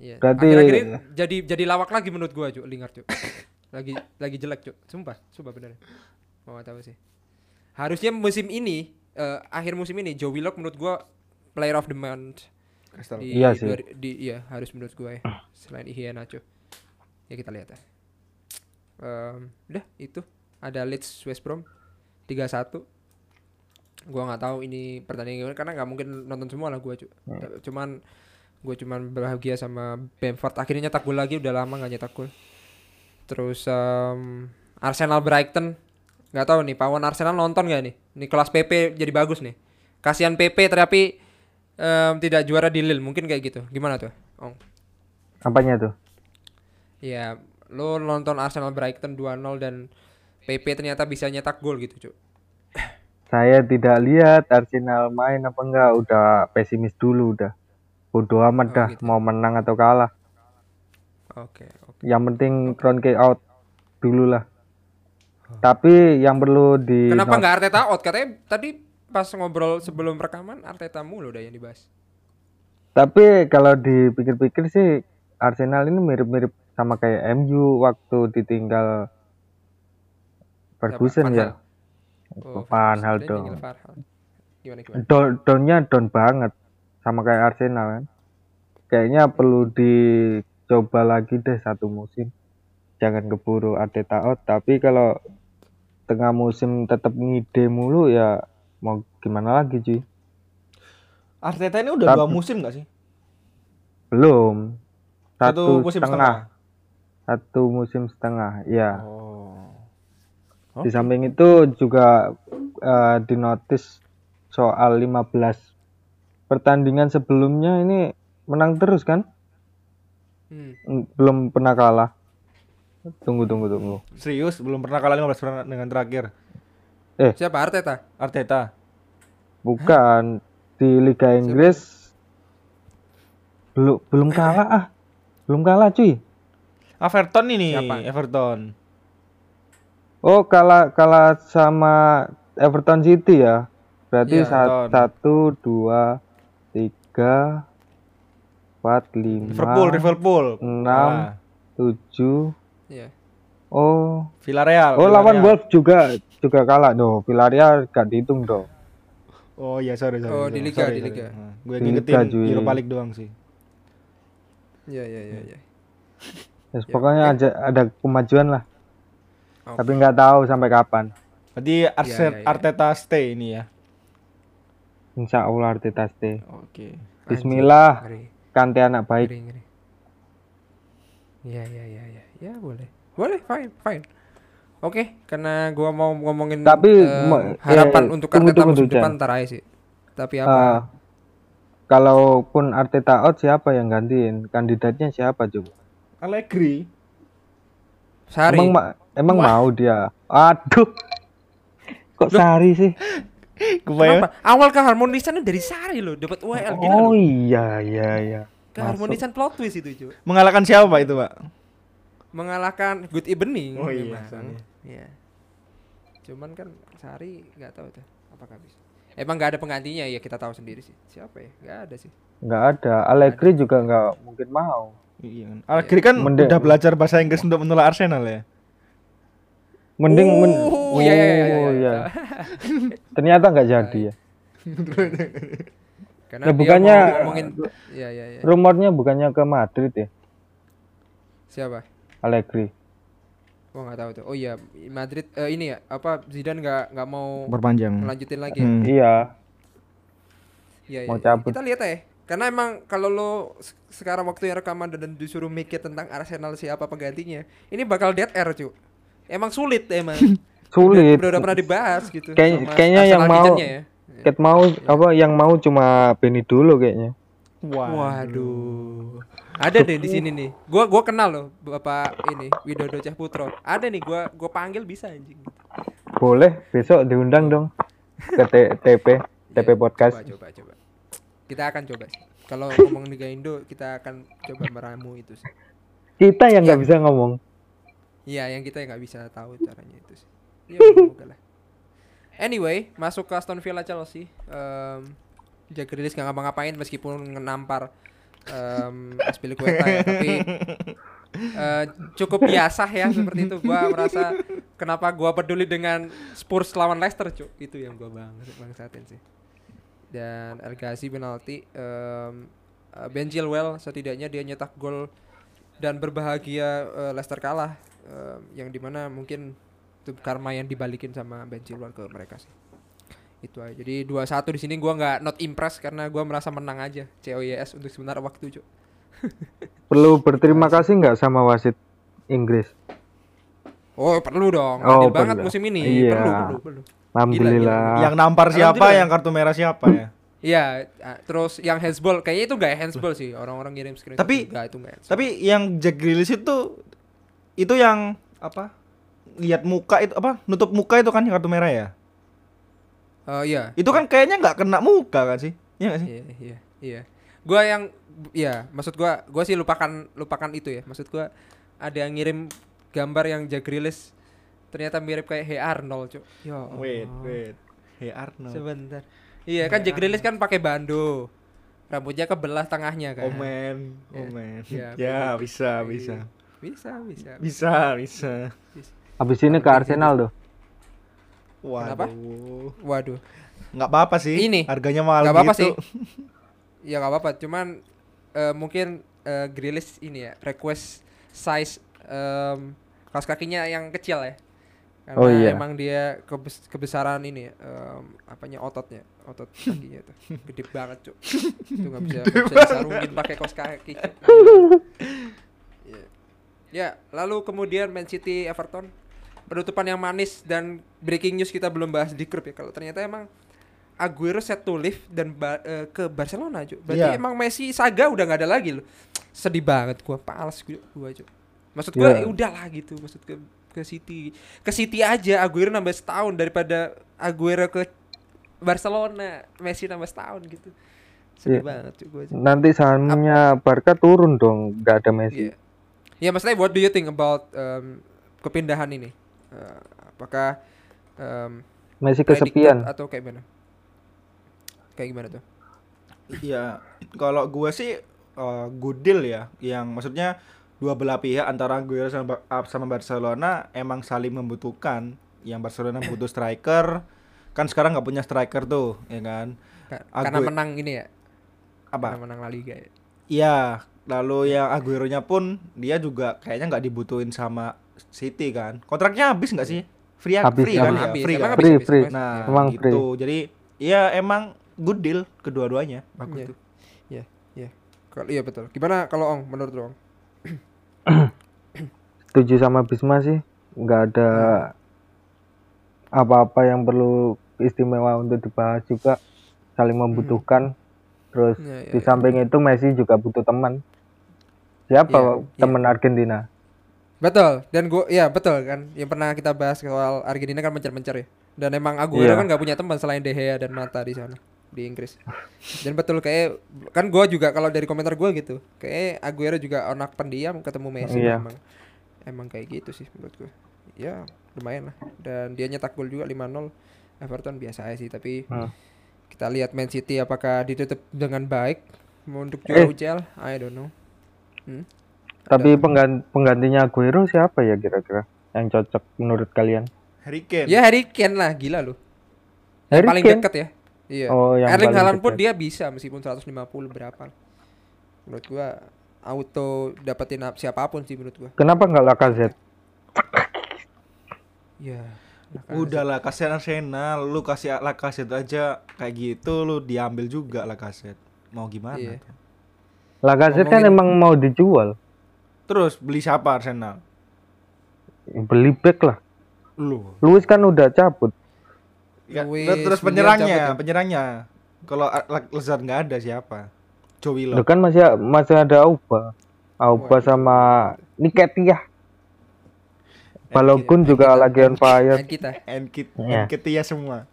A: Iya.
C: Berarti-
A: Akhir-akhir ini jadi jadi lawak lagi menurut gua, Cuk, Lingard, Cuk. lagi lagi jelek, Cuk. Sumpah, sumpah bener. Mau tahu sih. Harusnya musim ini eh, akhir musim ini Joe Willock menurut gua player of the month
B: Crystal.
A: di,
C: Iya sih.
A: dua- di iya harus menurut gua ya. Selain Ihia Nacho. Ya kita lihat ya. Em, udah itu ada Leeds West Brom 3-1. Gua nggak tahu ini pertandingan karena nggak mungkin nonton semua lah gua, Cuk. Cuman gue cuman bahagia sama Bamford. Akhirnya nyetak gol lagi udah lama nggak nyetak gol. Terus em, Arsenal Brighton. Nggak tahu nih pawon Arsenal nonton nggak nih? Nih kelas PP jadi bagus nih. Kasihan PP tapi em, tidak juara di Lille. Mungkin kayak gitu. Gimana tuh Ong?
C: Apanya tuh?
A: ya lo nonton Arsenal Brighton 2-0 dan PP ternyata bisa nyetak gol gitu cuy
C: Saya tidak lihat Arsenal main apa enggak, udah pesimis dulu udah. Bodoh amat
A: Oh,
C: dah
A: gitu.
C: mau menang atau kalah.
A: oke oke
C: Yang penting Kroenke out dulu lah. Tapi yang perlu di
A: Oh. kenapa nggak Arteta out katanya tadi pas ngobrol sebelum rekaman Arteta mulu udah yang dibahas
C: Tapi kalau dipikir-pikir sih Arsenal ini mirip-mirip sama kayak MU waktu ditinggal Ferguson ya.
A: Hal. Oh,
C: Hal dong. Down, downnya down banget sama kayak Arsenal kan. Kayaknya perlu dicoba lagi deh satu musim. Jangan keburu Arteta out. Tapi kalau tengah musim tetap ngide mulu ya mau gimana lagi cuy?
B: Arteta ini udah
C: Tapi-
B: dua musim gak sih?
C: Belum. Satu,
B: musim
C: setengah. Satu musim setengah. Ya.
B: Oh.
C: Di samping itu juga eh, dinotis soal 15 pertandingan sebelumnya ini menang terus kan?
A: Hmm.
C: Mm, Belum pernah kalah. Tunggu tunggu tunggu.
B: Serius belum pernah kalah 15 pertandingan terakhir.
A: Siapa Arteta?
B: Arteta.
C: Bukan di Liga Inggris belum belum kalah ah. Belum kalah cuy.
B: Everton ini,
A: Siapa?
B: Everton.
C: Oh, kalah kalah sama Everton City ya. Berarti
B: Everton.
C: satu, dua, tiga, empat, lima,
B: Liverpool, Liverpool.
C: enam.
B: Kalah.
C: tujuh.
A: Iya.
C: Oh,
B: Villarreal.
C: oh lawan. Wolves juga juga kalah dong. Villarreal gak dihitung dong.
B: Oh iya, sorry sorry.
A: Oh,
B: sorry,
A: di Liga,
B: sorry,
A: di
B: sorry.
A: Liga.
B: Nah, gue ngingetin. Europa League doang sih.
A: Iya iya iya iya.
C: Yes,
A: Ya,
C: pokoknya
A: oke.
C: ada ada kemajuan lah.
A: Oke.
C: Tapi nggak tahu sampai kapan.
B: Berarti Arset,
A: iya, iya.
B: Arteta stay ini ya.
C: Insya Allah Arteta stay.
B: Oke.
C: Bismillah,
A: Ngeri.
C: Kante anak baik.
A: Ngeri ngeri. Iya iya iya iya. Ya boleh. Boleh fine fine. Oke, karena gua mau ngomongin
C: Tapi, ma-
A: harapan
C: eh,
A: untuk
C: tunggu,
A: Arteta
C: tunggu,
A: musim depan ntar aja sih. Tapi
C: Eh,
A: apa?
C: kalaupun Arteta out siapa yang gantiin? Kandidatnya siapa coba?
B: Allegri.
A: Sari.
C: Emang ma- emang mau dia? Aduh. Kok Sari sih?
A: Kenapa? Awal keharmonisannya dari Sari loh, dapat UEL gila
C: Oh
A: loh.
C: iya iya iya.
A: Keharmonisan plot twist itu, cuy.
B: Mengalahkan siapa Pak, itu, Pak?
A: Mengalahkan Good Evening.
B: Oh iya.
A: Iya. Cuman kan Sari nggak tahu tuh apakah bisa. Emang nggak ada penggantinya ya kita tahu sendiri sih. Siapa ya? Nggak ada sih.
C: Nggak ada. Allegri juga nggak mungkin mau.
B: Iya kan. Allegri kan
C: Mende-
B: udah belajar bahasa Inggris untuk menolak Arsenal ya.
C: Mending men
A: Oh, iya, iya, iya, iya,
C: Oh,
A: iya.
C: iya. Ternyata nggak jadi ya.
A: Karena
C: Ya,
A: dia
C: bukannya-
A: ngomongin Iya, iya, iya.
C: Rumornya bukannya ke Madrid ya,
A: Siapa?
C: Allegri.
A: Gua nggak tahu tuh. Oh iya, Madrid eh, ini ya, apa Zidane nggak nggak mau
B: Perpanjang.
A: melanjutin lagi. ya?
B: Hmm.
C: Iya.
A: Iya,
C: Mau
A: iya.
C: cabut.
A: Kita lihat ya. Karena emang kalau lo se- sekarang waktu yang rekaman dan disuruh mikir tentang Arsenal siapa penggantinya, ini bakal dead air, cu. Emang sulit emang.
C: Sulit.
A: Udah, udah pernah dibahas gitu. Sama
C: kayaknya yang mau-
A: ya.
C: Ket mau apa yang mau cuma Benny dulu kayaknya.
A: Waduh. Ada deh di sini nih. Gua gua kenal loh Bapak ini Widodo Cahputro. Ada nih gua gua panggil bisa anjing.
C: Boleh besok diundang dong ke T- TP TP
A: Iya,
C: podcast.
A: Coba coba coba. Kita akan coba sih. Kalau ngomong Liga Indo kita akan coba meramu itu sih.
C: Kita yang
A: Iya.
C: nggak bisa ngomong.
A: Iya, yang kita nggak bisa tahu caranya itu sih. Ya, lah. Anyway, masuk ke Aston Villa Chelsea. Um, Jack Grealish nggak ngapa-ngapain meskipun menampar um, Aspilicueta ya, tapi eh, cukup biasa ya seperti itu. Gua merasa kenapa gua peduli dengan Spurs lawan Leicester, cuk. Itu yang gua banget bangsatin sih. Dan El penalti um, uh, Ben Chilwell setidaknya dia nyetak gol dan berbahagia eh, Leicester kalah em, yang di mana mungkin itu karma yang dibalikin sama Ben Chilwell ke mereka sih itu aja jadi 2-1 di sini gua nggak not impress karena gua merasa menang aja COYS untuk sebentar waktu cuk
C: Perlu berterima kasih nggak sama wasit Inggris?
A: oh perlu dong
C: Oh,
A: adil banget musim ini
C: Iya.
A: perlu perlu perlu
C: Alhamdulillah.
B: Yang nampar siapa,
A: Alhamdulillah.
B: yang kartu merah siapa ya?
A: Iya, ah, terus yang handsball kayaknya itu nggak handsball sih orang-orang ngirim screenshot
B: Tapi-
A: juga itu nggak handsball.
B: Tapi yang Jack Grealish itu itu yang apa? Lihat muka itu apa? Nutup muka itu kan kartu merah ya?
A: Eh, iya
B: Itu kan kayaknya nggak kena muka kan sih? Iya nggak sih?
A: Iya, iya, iya. Gua yang ya, maksud gua gua sih lupakan lupakan itu ya. Maksud gua ada yang ngirim gambar yang Jack Grealish ternyata mirip kayak Hey Arnold, Cuk. Ya. Allah.
B: Wait, wait. Hey Arnold.
A: Sebentar. Iya, kan Jack Grealish kan pakai bando. Rambutnya kebelah tengahnya kan.
B: Oh man, oh
A: Ya.
B: man.
A: Ya,
B: Ya,
A: betul.
B: bisa, bisa.
A: Bisa, bisa.
B: Bisa, bisa.
C: Habis ini ke Arsenal tuh.
B: Waduh.
A: Waduh.
B: Nggak apa-apa sih.
A: Ini.
B: Harganya mahal
A: Gak apa-apa
B: gitu.
A: sih. ya gak apa-apa, cuman eh, mungkin eh, Grealish ini ya request size em, kaos kakinya yang kecil ya. Karena
C: Oh, iya.
A: emang dia kebes- kebesaran ini ya, em, apanya ototnya, otot kakinya itu gede banget, Cuk. Itu nggak bisa nggak bisa disarungin pakai kaos kaki. Cuk. Ya, lalu kemudian Man City Everton penutupan yang manis dan breaking news kita belum bahas di grup ya. Kalau ternyata emang Aguero set to leave dan ba- eh, ke Barcelona, Cuk. Berarti
B: Iya.
A: emang Messi saga udah nggak ada lagi loh. Sedih banget gua, pals gua, gua Cuk. Maksud gua
C: Iya.
A: ya udahlah gitu, maksud ke ke City. Ke City aja Aguero nambah setahun daripada Aguero ke Barcelona, Messi nambah setahun gitu. Sedih
C: Iya.
A: banget gua. Cuk.
C: Nanti sahamnya Barca turun dong, nggak ada Messi.
A: Iya. Ya maksudnya what do you think about um, kepindahan ini? Uh, apakah um, predicted
C: kesepian.
A: atau kayak mana? Kayak gimana tuh?
B: Iya, kalau gue sih eh, good deal ya, yang maksudnya dua belah pihak antara Aguero sama, ah, sama Barcelona emang saling membutuhkan. Yang Barcelona butuh striker, kan sekarang nggak punya striker tuh, ya kan?
A: Ka-
B: Agu-
A: Karena menang ini ya,
B: Apa?
A: karena menang La Liga ya.
B: Iya, lalu yang Aguero-nya pun dia juga kayaknya nggak dibutuhin sama City kan? Kontraknya habis nggak sih? Free,
C: Habis,
B: free kan
C: habis.
B: ya? Free
A: emang
B: kan?
A: habis,
C: Free,
A: habis,
C: free.
A: habis.
B: Nah,
A: Ya.
C: Emang
B: gitu. Jadi ya emang good deal kedua-duanya. Bagus
A: Iya.
B: tuh.
A: Iya, iya. Kalau iya betul. Gimana kalau Ong menurut Ong?
C: Setuju sama Bisma sih, nggak ada apa-apa yang perlu istimewa untuk dibahas juga, saling membutuhkan. Terus
A: Iya, iya,
C: di samping itu Messi juga butuh teman. Siapa
A: Iya, iya.
C: teman Argentina?
A: Betul. Dan gua ya betul kan yang pernah kita bahas soal Argentina kan mencar-mencar ya. Dan emang Aguero
C: Iya.
A: kan nggak punya teman selain De Gea dan Mata di sana di Inggris. Dan betul kayak kan gua juga kalau dari komentar gua gitu, kayak Aguero juga anak pendiam ketemu Messi
C: Iya.
A: emang emang kayak gitu sih menurut gua. Ya, lumayan lah. Dan dia nyetak gol juga 5-0. Everton biasa aja sih, tapi
C: Hmm.
A: kita lihat Man City apakah ditutup dengan baik untuk juara
C: Eh.
A: UCL, I don't know. Hmm?
C: Tapi penggan- penggantinya Aguero siapa ya kira-kira yang cocok menurut kalian?
B: Harry Kane.
A: Ya Harry Kane lah, gila lu. Yang
C: Harry
A: paling
C: Kane?
A: dekat ya. Iya.
C: Oh, yang
A: Erling Haaland pun dia bisa meskipun 150 berapa. Menurut gua auto dapetin ap- siapa pun sih menurut gua.
C: Kenapa nggak Lacazette?
A: Ya.
B: Udahlah kasihan Arsenal, lu kasih Lacazette aja kayak gitu lu diambil juga Lacazette. Mau gimana?
A: Iya.
B: tuh?
C: Lacazette kan
A: Ngomongin-
C: emang mau dijual,
B: Terus beli siapa Arsenal?
C: beli back lah.
B: Lu.
C: Luis kan udah cabut.
B: Ya,
A: Luis,
B: terus penyerangnya,
A: cabut ya?
B: penyerangnya. Kalau Lazard nggak ada siapa? Joe
C: Lu kan masih masih ada Auba. Auba
A: Waduh.
C: sama Niketia. Balogun juga
A: kita-
C: lagi on fire.
A: And kita,
B: Enkit,
C: Iya.
B: Enketia semua.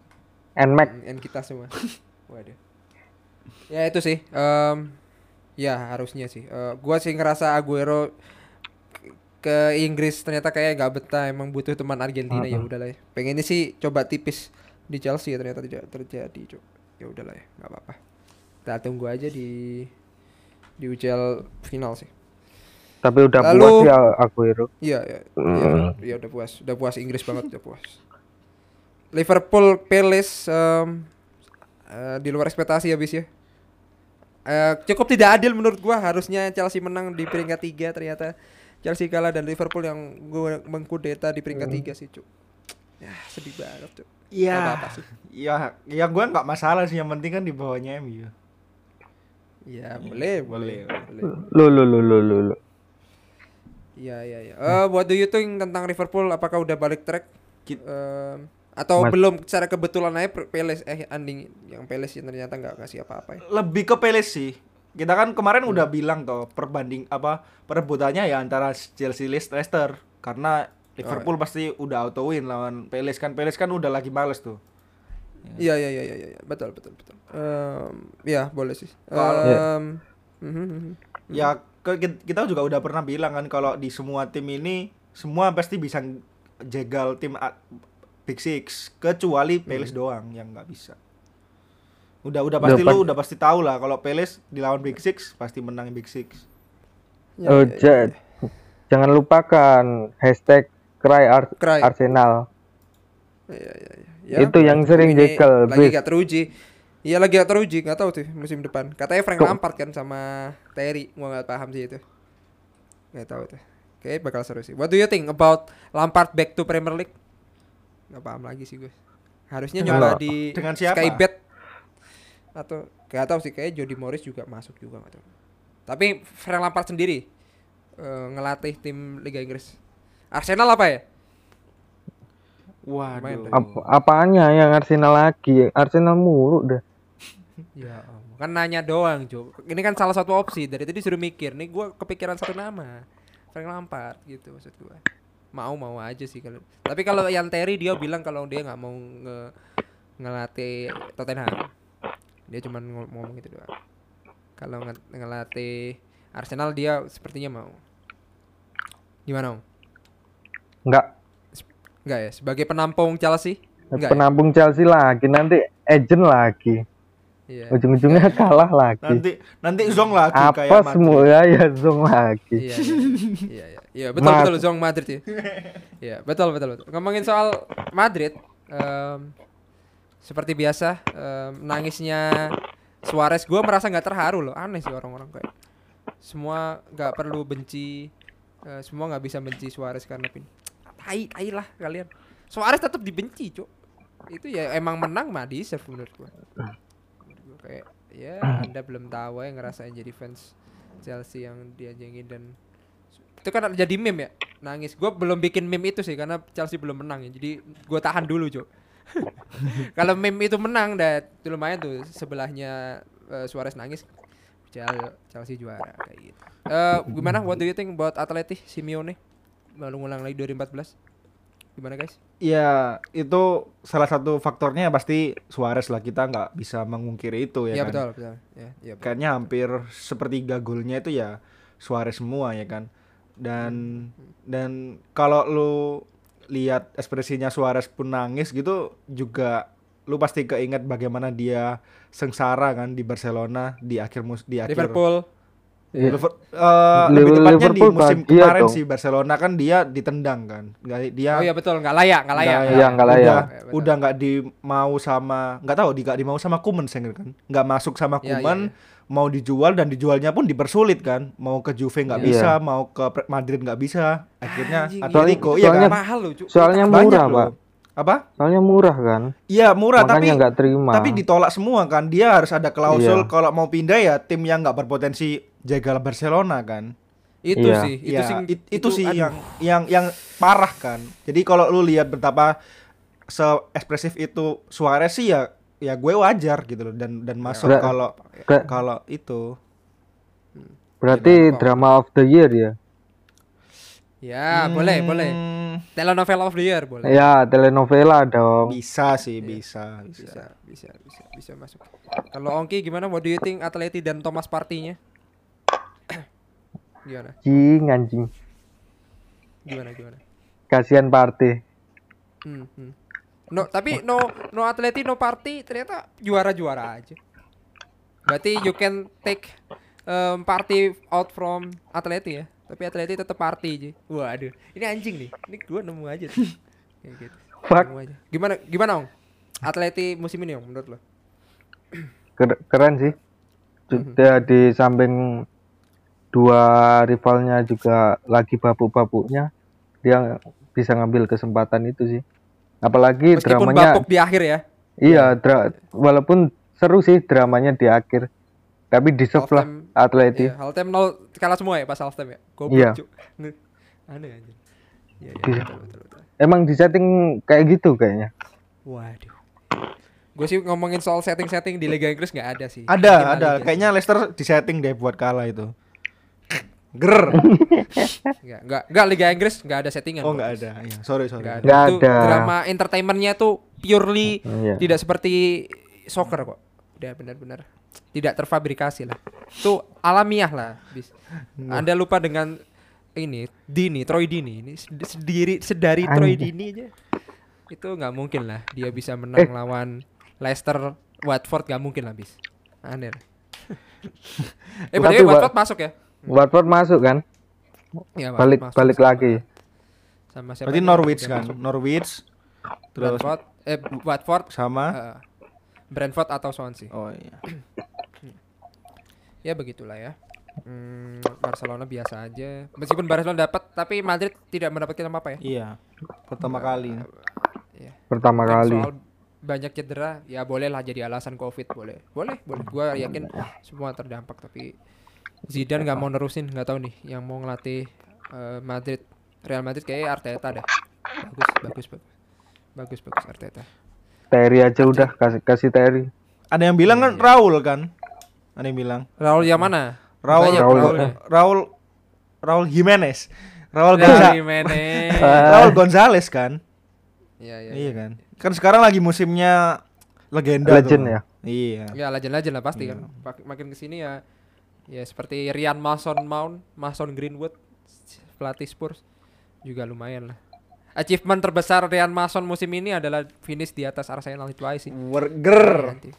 C: Nmax
A: and kita semua. Waduh. Ya itu sih. em, ya harusnya sih. Eh, gua sih ngerasa Aguero ke- Inggris ternyata kayak nggak betah emang butuh teman Argentina ya udahlah ya. Pengennya sih coba tipis di Chelsea ya ternyata tidak terjadi, Cuk. Ya udahlah ya, nggak apa-apa. Kita tunggu aja di di UCL final sih.
C: tapi udah
A: Lalu-
C: puas ya Aguero.
A: Iya, iya, iya, iya, udah puas, udah puas Inggris banget, udah puas. Liverpool Palace em, eh, di luar ekspektasi habis ya. Eh, cukup tidak adil menurut gua harusnya Chelsea menang di peringkat 3 ternyata Chelsea kalah dan Liverpool yang gua mengkudeta di peringkat 3 sih, Cuk. Ya, sedih banget, Cuk.
B: Iya.
A: Sih.
B: Ya, gua nggak masalah sih. Yang penting kan di bawahnya MU.
A: Ya, boleh, boleh,
B: Boleh.
A: boleh.
C: Lu lu lu lu lu. lu.
A: Iya, iya, iya. Eh, what do you think tentang Liverpool? Apakah udah balik track?
B: Kit-
A: Em, atau
C: Mas-
A: belum secara kebetulan aja Pe- Peles eh anding yang Peles yang ternyata nggak kasih apa-apa ya.
B: Lebih ke Palace sih. Kita kan kemarin
A: Hmm.
B: udah bilang toh perbanding apa perebutannya ya antara Chelsea Leicester karena Liverpool
A: Oh,
B: pasti udah auto win lawan Palace kan Palace kan udah lagi males tuh.
A: Iya, iya, iya, iya, iya. betul, betul, betul. Em, ya boleh sih. Mhm.
B: Ya ke- ki- kita juga udah pernah bilang kan kalau di semua tim ini semua pasti bisa jegal tim Big Six kecuali Palace doang yang nggak bisa. Udah udah pasti
C: Udah
B: lu
C: pas-
B: udah pasti tahu lah kalau Palace dilawan Big Six pasti menang Big Six.
A: Ya,
C: Oh,
A: ya, ya,
C: ja-
A: ya.
C: Jangan lupakan hashtag cry, Ar-
A: Cry.
C: Arsenal.
A: Iya, iya, iya.
C: Itu yang sering jekel,
A: Lagi gak teruji. Iya lagi gak teruji, gak tahu tuh musim depan. Katanya Frank Lampard kan sama Terry, gua nggak paham sih itu. Gak tahu tuh. Oke, bakal seru sih. What do you think about Lampard back to Premier League? Gak paham lagi sih gue. Harusnya
B: Dengan-
A: nyoba di
B: dengan siapa?
A: Skybet atau gak tahu sih kayak Jody Morris juga masuk juga gak tahu. Tapi Frank Lampard sendiri eh, ngelatih tim Liga Inggris. Arsenal apa ya?
B: Waduh.
C: Ap- apaannya yang Arsenal lagi? Arsenal mulu dah.
A: Ya, kan nanya doang, Jo. Ini kan salah satu opsi. Dari tadi suruh mikir. Nih gua kepikiran satu nama. Frank Lampard gitu maksud gua. Mau mau aja sih kalau. Tapi kalau yang Terry dia bilang kalau dia nggak mau nge ngelatih Tottenham. Dia cuma ngom- ngomong gitu doang. Kalau nge ngelatih Arsenal dia sepertinya mau. Gimana, Om?
C: Enggak
A: Enggak ya, sebagai penampung Chelsea? Enggak. ya?
C: penampung Chelsea lagi nanti agent lagi.
A: Iya.
C: Ujung-ujungnya kalah lagi.
B: Nanti nanti zong lagi kayak
C: Apa
B: Madrid.
C: semua ya Zong lagi.
A: Iya, iya, iya, iya, betul
C: Mad-
A: betul Zong Madrid ya. Iya, betul betul betul. Ngomongin soal Madrid, em, seperti biasa em, nangisnya Suarez, gue merasa nggak terharu loh, aneh sih orang-orang kayak semua nggak perlu benci, eh, semua nggak bisa benci Suarez karena pin, tai tai lah kalian. Suarez tetap dibenci, cuk. Itu ya emang menang mah deserve menurut gue. Kayak ya anda belum tahu ya ngerasain jadi fans Chelsea yang dianjingin dan itu kan jadi meme ya? Nangis. Gue belum bikin meme itu sih karena Chelsea belum menang ya. Jadi gue tahan dulu cok kalau meme itu menang dah itu lumayan tuh sebelahnya eh, Suarez nangis. Chel- Chelsea juara kayak gitu. Eh, gimana? What do you think about Atleti Simeone? Baru ngulang lagi 2014 gimana guys?
B: Ya itu salah satu faktornya pasti Suarez lah. Kita nggak bisa mengungkiri itu
A: ya,
B: ya, kan.
A: betul betul. Ya, ya betul.
B: Kayaknya hampir sepertiga golnya itu ya Suarez semua ya kan. Dan dan kalau lu lihat ekspresinya Suarez pun nangis gitu juga lu pasti keinget bagaimana dia sengsara kan di Barcelona di akhir mus di akhir
A: Liverpool
C: Iya.
B: Liver- eh, lebih
C: Liverpool
B: tepatnya di musim
C: bahagia
B: kemarin
C: dong.
B: sih Barcelona kan dia ditendang kan. Nggak, dia
A: oh iya betul nggak layak nggak layak
B: nggak-
C: Iya, nggak layak.
B: Udah,
A: Ya,
B: udah nggak dimau sama nggak tahu di nggak dimau sama Kuman sih kan. Nggak masuk sama
A: Iya, iya,
B: Kuman mau dijual dan dijualnya pun dipersulit kan. Mau ke Juve nggak
C: Iya.
B: bisa, mau ke Madrid nggak bisa. Akhirnya Atletico
C: iya.
B: iya kan.
C: Soalnya-
A: mahal loh Cuk.
C: Soalnya
B: Banyak
C: murah,
B: loh.
C: Pak.
B: Apa?
C: Soalnya murah kan.
B: Iya murah tapi
C: Makanya nggak terima.
B: tapi ditolak semua kan. Dia harus ada klausul
C: Iya.
B: kalau mau pindah ya tim yang nggak berpotensi jaga Barcelona kan.
A: itu
C: Iya.
A: sih itu
B: Iya,
A: sih
B: it- itu, sih
A: aduh.
B: yang yang yang parah kan. Jadi kalau lu lihat betapa se ekspresif itu Suarez sih ya ya gue wajar gitu loh dan dan masuk kalau
C: Ber-
B: kalau itu
C: berarti
A: apa-apa.
C: drama of the year ya.
A: Ya, boleh, boleh.
B: Hmm,
A: Telenovela of the year boleh.
C: Ya, telenovela dong.
B: bisa sih bisa bisa
A: Bisa, bisa, bisa, bisa masuk. Kalau Ongki gimana? What do you think Atleti dan Thomas Partinya? Gimana?
C: Anjing, anjing.
A: Gimana, gimana?
C: Kasihan party.
A: Hmm, hmm. No, tapi no no Atleti no Party ternyata juara-juara aja. Berarti you can take um, Party out from Atleti ya. Tapi Atleti tetap Party aja. Waduh, ini anjing nih. Ini gua nemu aja. Kayak gitu.
C: Fuck.
A: Nemu aja. Gimana gimana, Ong? Atleti musim ini, Ong, menurut lo?
C: Ker- keren sih. Juga di samping dua rivalnya juga lagi babuk-babuknya, dia bisa ngambil kesempatan itu sih. Apalagi
A: Meskipun
C: dramanya
A: bapuk di akhir ya.
C: iya, dra- walaupun seru sih dramanya di akhir. Tapi deserve lah
A: Halftime-
C: Atleti.
A: Iya, halftime nol kalah semua ya pas halftime ya. Goblok,
C: Iya.
A: Aneh aja. Iya, iya,
C: Iya.
A: betul, betul, betul.
C: Emang di setting kayak gitu kayaknya.
A: Waduh. Gue sih ngomongin soal setting-setting di Liga Inggris nggak ada sih.
B: ada
A: Mungkin
B: ada kayaknya Leicester disetting deh buat kalah itu ger
A: nggak nggak nggak Liga Inggris nggak ada settingan.
B: oh
A: kok.
B: nggak ada ya sorry sorry
A: Nggak ada.
C: Nggak
A: Itu
C: ada.
A: drama entertainmentnya tuh purely
C: Iya.
A: tidak seperti soccer kok. Udah benar-benar tidak terfabrikasi lah. Itu alamiah lah. Bis. Anda lupa dengan ini Dini, Troy Dini ini sendiri sedari Troy
C: Anjing.
A: Dini aja. Itu nggak mungkin lah dia bisa menang
C: Eh.
A: lawan Leicester Watford nggak mungkin lah bis. Aneh. eh berarti
C: Wa-
A: Watford masuk ya?
C: Watford masuk kan?
A: Ya,
C: Balik
A: masuk
C: balik
A: sama-
C: lagi.
A: Sama siapa?
B: berarti Norwich kan
A: masuk.
B: Norwich Terus
A: Brentford, eh Watford,
B: sama
A: eh, Brentford atau Swansea.
B: Oh iya.
A: Ya begitulah ya. Hmm, Barcelona biasa aja. Meskipun Barcelona dapat, tapi Madrid tidak mendapatkan apa-apa ya.
B: Iya. Pertama kali.
A: Iya.
C: Pertama
A: Kan
C: kali.
A: soal banyak cedera, ya boleh lah jadi alasan Covid, boleh. Boleh, boleh. Gua yakin semua terdampak tapi Zidane nggak mau nerusin, nggak tahu nih yang mau ngelatih eh, Madrid. Real Madrid kayak Arteta dah. Bagus, bagus, bagus. Bagus, bagus Arteta.
C: Terry aja udah kasih kasih Terry.
B: Ada yang bilang kan Raul kan? Ada yang bilang
A: Raul yang mana?
B: Raul
A: Banyak
B: Raul
A: Raulnya.
B: Raul, Raul Jimenez. Raul
A: Raul Jimenez.
B: Raul Gonzales kan?
A: Iya, iya.
B: Iya kan? Kan sekarang lagi musimnya legenda
C: Legend
B: tuh.
C: ya?
B: Iya.
A: Ya legend-legend lah pasti kan. Mak- Makin ke sini ya ya seperti Ryan Mason Mount, Mason Greenwood pelatih Spurs juga lumayan lah. Achievement terbesar Ryan Mason musim ini adalah finish di atas Arsenal itu aja sih. Nanti.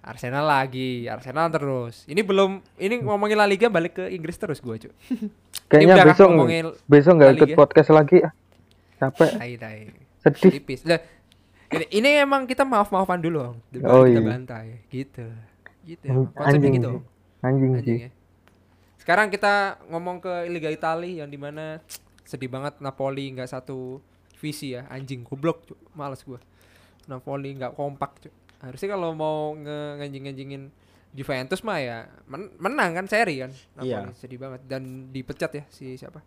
A: Arsenal lagi, Arsenal terus. Ini belum ini ngomongin La Liga balik ke Inggris terus gua, Cuk.
C: Kayaknya besok
A: ngomongin
C: besok nggak ikut podcast lagi. Capek,
A: Tai tai.
C: sedih.
A: Tipis. Ini, ini emang kita maaf-maafan dulu, Om. Baru
C: Oh,
A: kita
C: iya.
A: bantai gitu. Gitu. Konsepnya gitu.
C: Anjing
A: Anjing
C: sih.
A: ya. Sekarang kita ngomong ke Liga Italia yang di mana sedih banget Napoli nggak satu visi ya anjing goblok cuk males gua Napoli nggak kompak cuk harusnya kalau mau nge nganjing nganjingin Juventus mah ya men- menang kan seri kan Napoli
B: Iya.
A: sedih banget dan dipecat ya si siapa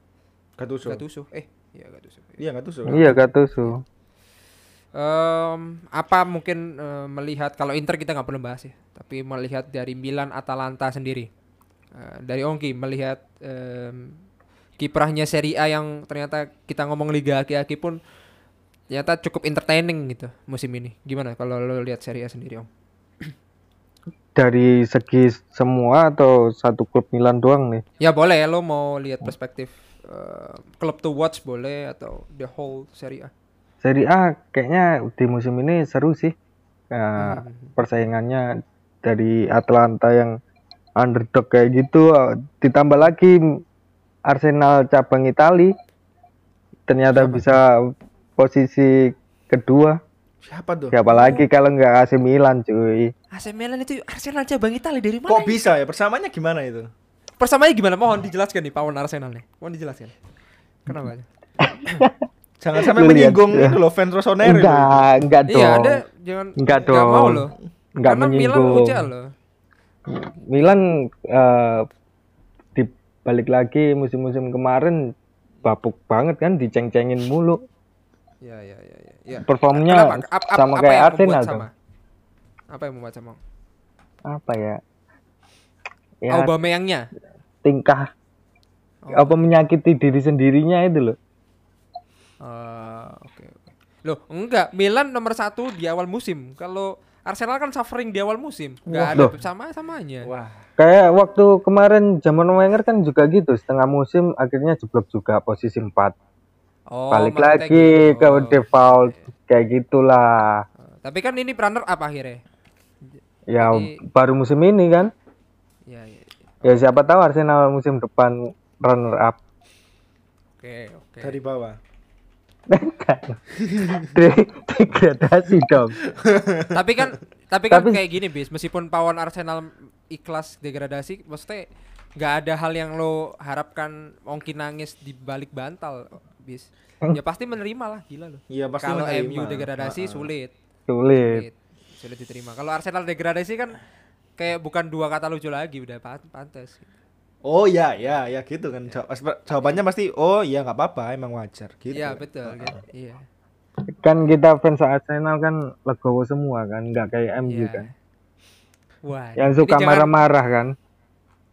B: Gattuso.
A: Gattuso eh iya Gattuso
B: Iya Gattuso.
C: Iya Gattuso.
A: Em, apa mungkin eh, melihat kalau Inter kita nggak perlu bahas ya, tapi melihat dari Milan Atalanta sendiri, Eh, dari Ongki melihat em, kiprahnya Serie A yang ternyata kita ngomong Liga aki-aki pun ternyata cukup entertaining gitu musim ini. Gimana kalau lo lihat Serie A sendiri Om?
C: Dari segi semua atau satu klub Milan doang nih?
A: Ya boleh lo mau lihat perspektif eh, klub to watch boleh atau the whole Serie A.
C: Serie A kayaknya di musim ini seru sih. Nah,
A: Hmm.
C: persaingannya dari Atlanta yang underdog kayak gitu ditambah lagi Arsenal cabang Itali ternyata bisa posisi kedua.
B: Siapa tuh?
C: Siapa lagi kalau nggak AC Milan cuy.
A: AC Milan itu Arsenal cabang Italia dari mana?
B: Kok bisa ya? Persamaannya gimana itu?
A: Persamanya gimana? Mohon dijelaskan nih Pawon Arsenal nih. Mohon dijelaskan. Kenapa?
B: Jangan sampai menyinggung
C: ya.
B: itu loh fans Rossoneri. loh.
C: Enggak, enggak dong.
A: Iya, Anda jangan
C: Enggak
A: nggak mau
C: dong.
A: loh.
C: Enggak
A: Karena Milan
C: menyinggung.
A: ucap loh.
C: Milan eh, di balik lagi musim-musim kemarin bapuk banget kan diceng-cengin mulu.
A: Iya, iya, iya, iya. Ya.
C: Performnya
A: Kenapa? Ap- ap-
C: sama
A: apa
C: kayak Arsenal
A: sama?
C: dong.
A: Apa yang membuat sama?
C: Apa ya? Ya
A: Aubameyangnya.
C: tingkah
A: Oh.
C: apa menyakiti diri sendirinya itu loh.
A: Ah, oke oke. Loh, enggak. Milan nomor satu di awal musim. Kalau Arsenal kan suffering di awal musim. Enggak ada
C: Loh.
A: sama samanya.
B: Wah.
C: Kayak waktu kemarin zaman Wenger kan juga gitu, setengah musim akhirnya jeblok juga posisi 4.
A: Oh,
C: Balik lagi
A: gitu.
C: ke
A: Oh.
C: default kayak gitulah.
A: Tapi kan ini runner up akhirnya.
C: Ya
A: Jadi-
C: baru musim ini kan.
A: Iya, iya. iya.
C: Ya siapa tahu Arsenal musim depan runner up.
A: Oke, oke.
B: Dari bawah.
C: De- degradasi dong.
A: tapi kan tapi kan
C: Tapi-
A: kayak gini bis. Meskipun pawon Arsenal ikhlas degradasi maksudnya nggak ada hal yang lo harapkan mungkin nangis di balik bantal bis. Ya pasti menerima lah gila lo.
B: Iya pasti
A: kalau. MU degradasi sulit.
C: Sulit.
A: sulit. Sulit diterima. Kalau Arsenal degradasi kan kayak bukan dua kata lucu lagi udah pan- pantas
B: Oh iya iya ya gitu kan. Jawab- Jawabannya pasti oh iya nggak apa-apa emang wajar gitu.
A: iya betul kan iya
C: Kan kita fans Arsenal kan legowo semua kan, nggak kayak MU
A: Iya.
C: kan.
A: Wah,
C: Yang suka marah-marah kan.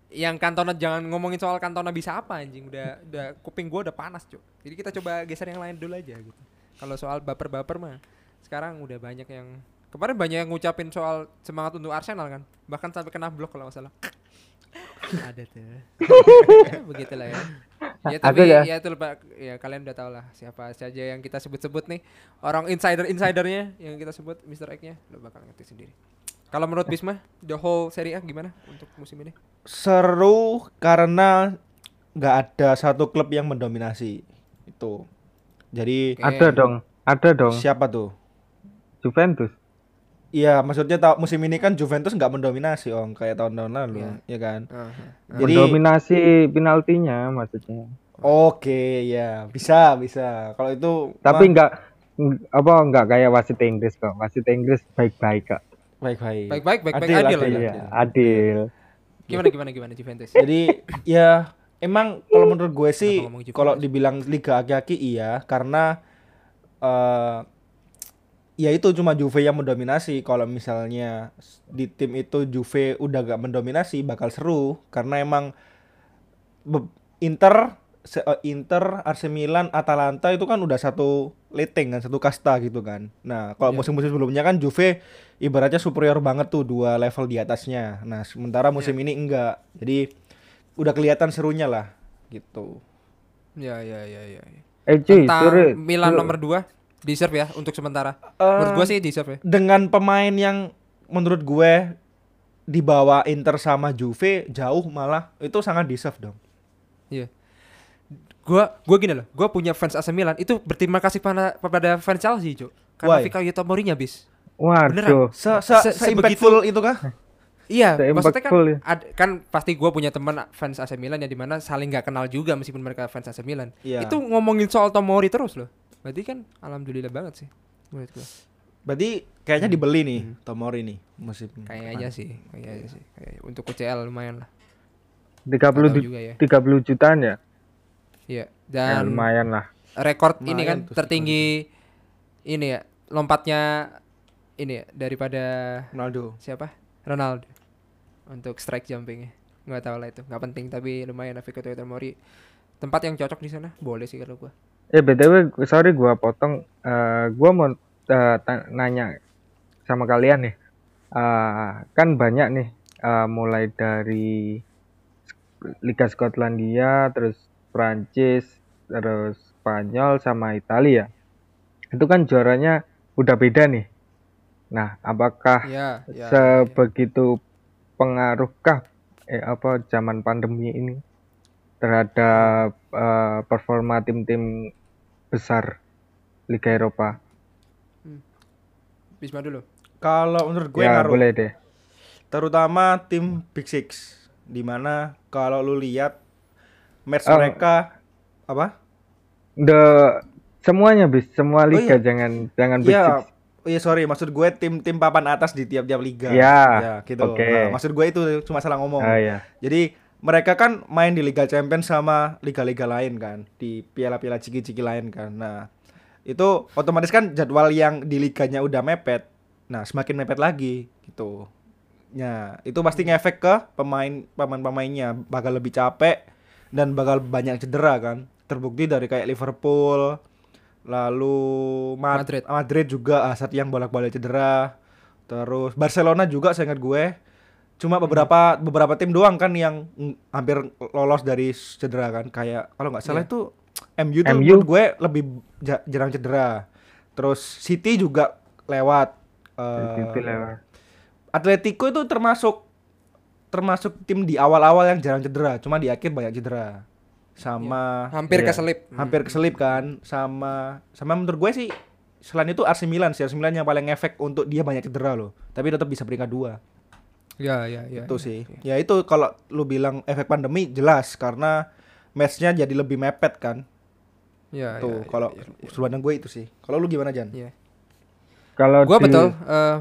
A: yang Cantona jangan ngomongin soal Cantona bisa apa anjing udah udah kuping gua udah panas cuy jadi kita coba geser yang lain dulu aja gitu kalau soal baper-baper mah sekarang udah banyak yang kemarin banyak yang ngucapin soal semangat untuk Arsenal kan bahkan sampai kena blok kalau nggak salah ada tuh begitulah ya ya tapi
C: Ada ya?
A: ya itu Pak ya kalian udah tau lah siapa saja yang kita sebut-sebut nih orang insider insidernya yang kita sebut Mr. X nya lo bakal ngerti sendiri kalau menurut Bisma the whole Serie A gimana untuk musim ini
B: Seru karena nggak ada satu klub yang mendominasi itu. Jadi
A: Oke.
C: Ada dong. Ada dong,
B: Siapa tuh?
C: Juventus.
B: Iya, maksudnya ta- musim ini kan Juventus nggak mendominasi om kayak tahun-tahun lalu,
A: Iya.
B: ya kan?
A: Aha.
B: Jadi
C: Mendominasi penaltinya maksudnya.
B: oke ya bisa bisa. Kalau itu
C: Tapi
B: mah-
C: enggak ng- apa enggak kayak wasit Inggris kok. Wasit Inggris baik-baik kok.
B: baik-baik.
A: Baik-baik, baik-baik,
B: Adil,
A: adil,
B: adil,
A: adil.
C: Iya, adil.
A: Gimana gimana gimana Juventus?
B: Jadi ya emang kalau menurut gue sih kalau dibilang liga aki-aki iya karena eh ya itu cuma Juve yang mendominasi. Kalau misalnya di tim itu Juve udah gak mendominasi bakal seru karena emang Inter se- eh, Inter, AC Milan, Atalanta itu kan udah satu rating kan, satu kasta gitu kan. Nah, kalau
A: Iya.
B: musim-musim sebelumnya kan Juve ibaratnya superior banget tuh dua level di atasnya. Nah, sementara musim
A: Iya.
B: ini enggak. Jadi udah kelihatan serunya lah gitu.
A: Ya ya ya ya. ya.
C: Eh cuy.
A: Milan nomor 2 deserve ya untuk sementara.
B: Eh,
A: Menurut gua sih deserve ya.
B: dengan pemain yang menurut gue di bawah Inter sama Juve jauh malah itu sangat deserve dong.
A: Iya. Gua gua gini loh, gua punya fans AC Milan itu berterima kasih pada kepada fans Chelsea, Cuk. Karena
B: Why?
A: Fikayo Tomori habis.
C: Waduh.
B: Se se,
A: Se-
B: se impactful itu kah?
A: Iya,
C: Se-
A: maksudnya kan
C: impactful ya.
A: ad- kan pasti gua punya teman fans AC Milan yang di mana saling nggak kenal juga meskipun mereka fans AC Milan.
B: Iya.
A: Itu ngomongin soal Tomori terus loh. Berarti kan alhamdulillah banget sih menurut gua.
B: Berarti kayaknya dibeli nih Tomori nih musim
A: Hmm. Kayaknya sih, kayaknya sih. Kayak untuk UCL lumayan lah.
C: 30
A: Nggak tahu
C: ju-
A: juga ya.
C: 30 jutaan ya?
A: Iya.
C: Ya,
A: Dan
C: lumayan lah.
A: rekor ini kan tertinggi ini ya lompatnya ini ya daripada
B: Ronaldo.
A: siapa Ronaldo untuk strike jumpingnya nggak tahu lah itu nggak penting tapi lumayan lah Fikayo Tomori tempat yang cocok di sana boleh sih kalau gua
C: Eh btw, sorry gua potong. Eh gua mau ta- nanya sama kalian nih. Eh, kan banyak nih, eh, mulai dari Liga Skotlandia, terus Prancis, terus Spanyol sama Italia. Itu kan juaranya udah beda nih. Nah, apakah
A: ya ya, ya, ya.
C: sebegitu pengaruhkah eh apa zaman pandemi ini terhadap eh, performa tim-tim besar Liga Eropa?
A: Bisma dulu
B: Kalau menurut gue
C: ya
B: ngaruh.
C: boleh deh.
B: Terutama tim Big Six. Di mana kalau lu lihat match
C: Oh.
B: mereka apa?
C: The semuanya bis, semua liga
B: iya.
C: jangan jangan big
B: Iya,
C: six.
B: iya sorry, maksud gue tim-tim papan atas di tiap-tiap liga.
C: Ya,
B: Ya, gitu.
C: oke.
B: Nah, maksud gue itu cuma salah ngomong.
C: Ah ya.
B: Jadi mereka kan main di Liga Champions sama liga-liga lain kan, di piala-piala ciki-ciki lain kan. Nah, itu otomatis kan jadwal yang di liganya udah mepet. Nah, semakin mepet lagi gitu. Ya, itu pasti ngefek ke pemain pemain-pemainnya bakal lebih capek dan bakal banyak cedera kan. Terbukti dari kayak Liverpool, lalu Ma-
A: Madrid.
B: Madrid juga Hazard yang bolak-balik cedera. Terus Barcelona juga saya ingat gue. Cuma beberapa beberapa tim doang kan yang hampir lolos dari cedera kan. Kayak kalau nggak salah
A: Iya.
B: itu MU tuh
C: MU.
B: menurut gue lebih ja- jarang cedera. Terus City juga lewat. Eh,
C: Itu lewat.
B: Atletico itu termasuk termasuk tim di awal-awal yang jarang cedera, cuma di akhir banyak cedera. Sama
A: hampir
C: Iya.
A: keselip
B: hampir keselip kan sama sama menurut gue sih selain itu AC Milan sih AC Milan yang paling efek untuk dia banyak cedera loh tapi tetap bisa peringkat dua
A: ya ya ya
B: itu
A: ya,
B: sih
A: ya.
B: ya itu kalau lu bilang efek pandemi jelas karena matchnya jadi lebih mepet kan
A: ya
B: tuh
A: ya,
B: kalau
A: ya, ya.
B: sudut pandang gue itu sih kalau lu gimana Jan
A: Iya.
C: Kalau
A: Gua
C: di-
A: betul eh,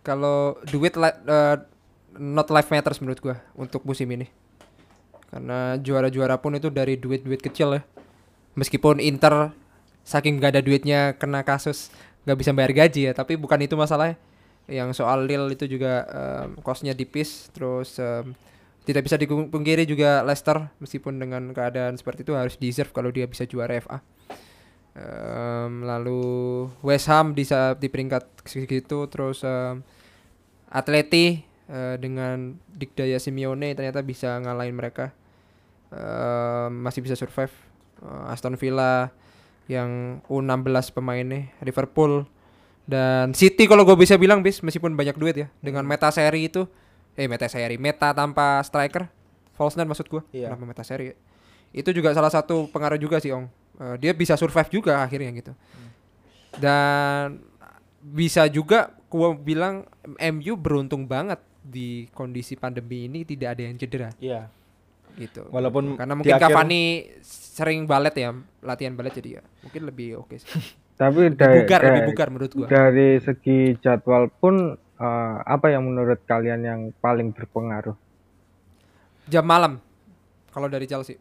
A: kalau duit li- eh, not life matters menurut gua untuk musim ini. Karena juara-juara pun itu dari duit-duit kecil ya. Meskipun Inter saking gak ada duitnya kena kasus nggak bisa bayar gaji ya, tapi bukan itu masalahnya. Yang soal Lille itu juga em, costnya tipis, terus em, tidak bisa dipungkiri juga Leicester meskipun dengan keadaan seperti itu harus deserve kalau dia bisa juara FA. Em, lalu West Ham di di peringkat segitu terus em, Atleti eh, dengan dikdaya Simeone ternyata bisa ngalahin mereka Em, masih bisa survive Eh, Aston Villa yang U16 pemainnya Liverpool dan City kalau gue bisa bilang bis meskipun banyak duit ya dengan meta seri itu eh meta seri meta tanpa striker Falsner maksud gue
B: Iya.
A: kenapa meta seri itu juga salah satu pengaruh juga sih Ong Eh, dia bisa survive juga akhirnya gitu Dan bisa juga gua bilang MU beruntung banget di kondisi pandemi ini tidak ada yang cedera
B: Iya.
A: gitu.
B: Walaupun
A: Karena mungkin
B: akhir-
A: Cavani sering balet ya, latihan balet jadi ya mungkin lebih oke sih.
C: Tapi dari,
A: bugar, lebih
C: dari-
A: bugar menurut gua.
C: dari segi jadwal pun eh, apa yang menurut kalian yang paling berpengaruh?
A: Jam malam kalau dari Chelsea.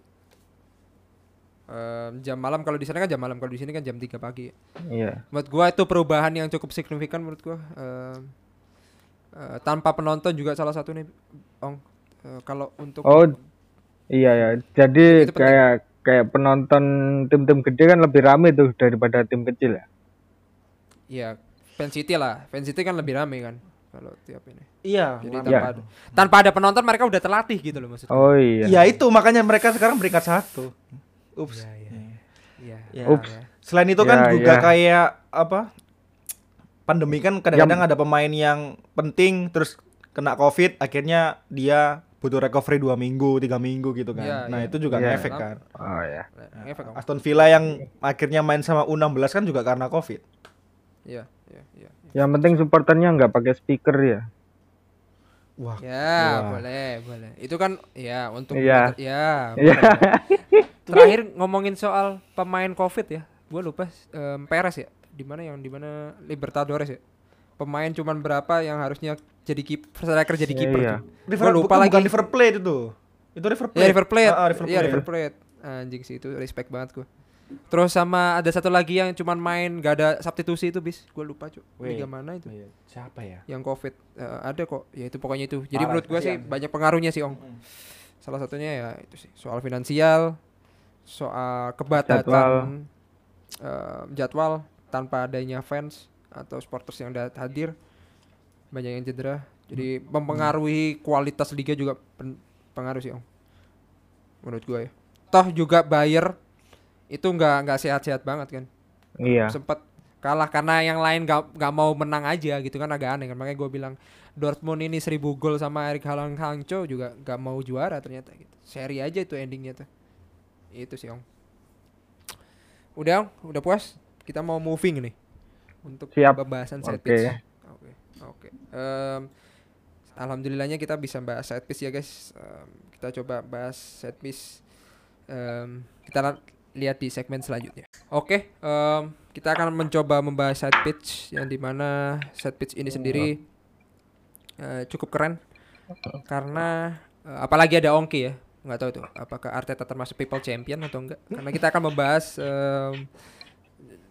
A: Em, jam malam kalau di sana kan jam malam, kalau di sini kan jam 3 pagi.
C: Iya.
A: Menurut gua itu perubahan yang cukup signifikan menurut gua. Em, eh, tanpa penonton juga salah satu nih, Ong. Eh, kalau untuk
C: Oh, iya ya. Jadi kayak kayak penonton tim-tim gede kan lebih rame tuh daripada tim kecil ya.
A: ya Fan City lah, Fan City kan lebih rame kan kalau tiap ini.
B: Iya.
A: Jadi tanpa
C: Ya.
A: ada, tanpa ada penonton mereka udah terlatih gitu loh maksudnya.
C: Oh iya.
B: Iya itu makanya mereka sekarang peringkat satu. Ups.
A: Iya, iya. Iya.
B: Ya.
C: Ups.
A: iya.
B: Selain itu
C: Ya,
B: kan juga
C: ya.
B: kayak apa? Pandemi kan kadang-kadang ada pemain yang penting terus kena covid, akhirnya dia butuh recovery dua minggu, tiga minggu gitu kan.
A: Iya,
B: nah
A: iya.
B: itu juga
C: Iya.
B: ngefek kan.
C: Oh ya.
A: Ngefek, Om.
B: Aston Villa yang akhirnya main sama U16 kan juga karena covid.
A: Iya, iya, iya.
C: Yang penting supporternya nggak pakai speaker ya.
B: Wah.
A: Ya,
B: Wah.
A: boleh, boleh. Itu kan ya untuk
C: Iya.
A: ya.
C: Iya.
A: boleh. Terakhir ngomongin soal pemain Covid ya. Gua lupa em, Perez ya. Di mana yang di mana Libertadores ya. Pemain cuman berapa yang harusnya jadi keeper, striker jadi kiper
C: Iya.
A: tuh.
B: River,
A: Gua lupa
B: bukan,
A: lagi.
B: bukan River Plate itu. Itu River Plate.
A: Ya River Plate.
B: Ah, ah, River
A: Iya
B: Plate.
A: River Plate. Anjing sih itu respect banget gua. Terus sama ada satu lagi yang cuman main gak ada substitusi itu bis. Gua lupa cuy. Liga mana itu?
B: Iya, Siapa ya?
A: Yang Covid Eh, ada kok. Ya itu pokoknya itu. Jadi
B: Parah,
A: menurut gua sih banyak pengaruhnya sih, Ong. Salah satunya ya itu sih soal finansial, soal kebatasan
C: Jadwal.
A: eh, jadwal tanpa adanya fans atau supporters yang da- hadir banyak yang cedera. Jadi mempengaruhi kualitas liga juga pen- pengaruh sih, Om. Menurut gua ya. Toh juga Bayer itu nggak nggak sehat-sehat banget kan
C: Iya.
A: sempat kalah karena yang lain gak, gak mau menang aja gitu kan agak aneh kan makanya gue bilang Dortmund ini seribu gol sama Erik Halang Hangco juga gak mau juara ternyata gitu seri aja itu endingnya tuh itu sih om udah Ong? udah puas kita mau moving nih untuk
C: Siap.
A: pembahasan set pitch oke oke alhamdulillahnya kita bisa bahas set pitch ya guys Em, kita coba bahas set pitch Em, kita lihat di segmen selanjutnya. Oke, em, kita akan mencoba membahas set pitch yang di mana set pitch ini sendiri eh, cukup keren karena eh, apalagi ada Ongki ya, nggak tahu tuh apakah Arteta termasuk people champion atau enggak. Karena kita akan membahas em,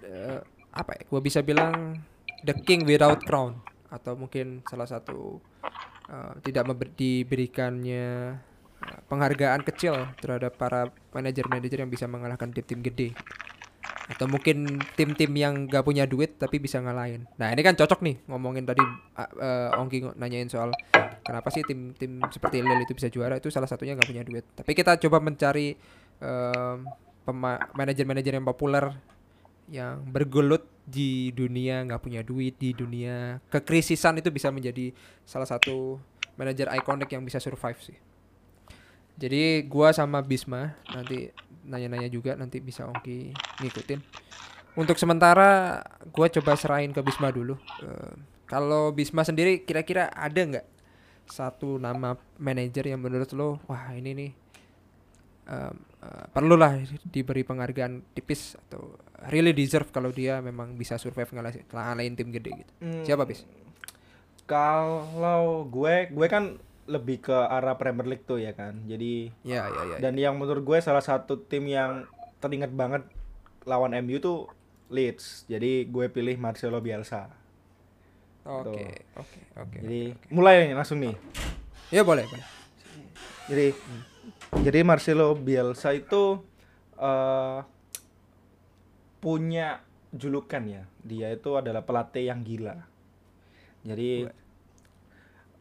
A: eh, apa ya? Gua bisa bilang the king without crown atau mungkin salah satu eh, tidak diberikannya eh, penghargaan kecil terhadap para manajer-manajer yang bisa mengalahkan tim-tim gede atau mungkin tim-tim yang gak punya duit tapi bisa ngalahin. Nah ini kan cocok nih ngomongin tadi uh, uh, Ongki nanyain soal kenapa sih tim-tim seperti Lille itu bisa juara itu salah satunya gak punya duit. Tapi kita coba mencari pema- manajer-manajer yang populer yang bergelut di dunia nggak punya duit di dunia kekrisisan itu bisa menjadi salah satu manajer ikonik yang bisa survive sih. Jadi gua sama Bisma nanti nanya-nanya juga nanti bisa Ongki ngikutin. Untuk sementara gua coba serahin ke Bisma dulu. Eh, kalau Bisma sendiri kira-kira ada nggak satu nama manajer yang menurut lo wah ini nih em, eh, perlulah diberi penghargaan tipis atau really deserve kalau dia memang bisa survive ngalahin, ngalahin tim gede gitu.
B: Hmm,
A: Siapa bis?
B: Kalau gue, gue kan lebih ke arah Premier League tuh ya kan. Jadi
A: Ya ya ya.
B: dan yang menurut gue salah satu tim yang teringat banget lawan MU tuh Leeds. Jadi gue pilih Marcelo Bielsa.
A: Oke oke oke.
B: Jadi mulai nih, langsung nih.
A: Ya boleh boleh.
B: Jadi jadi Marcelo Bielsa itu eh punya julukan ya. Dia itu adalah pelatih yang gila. Jadi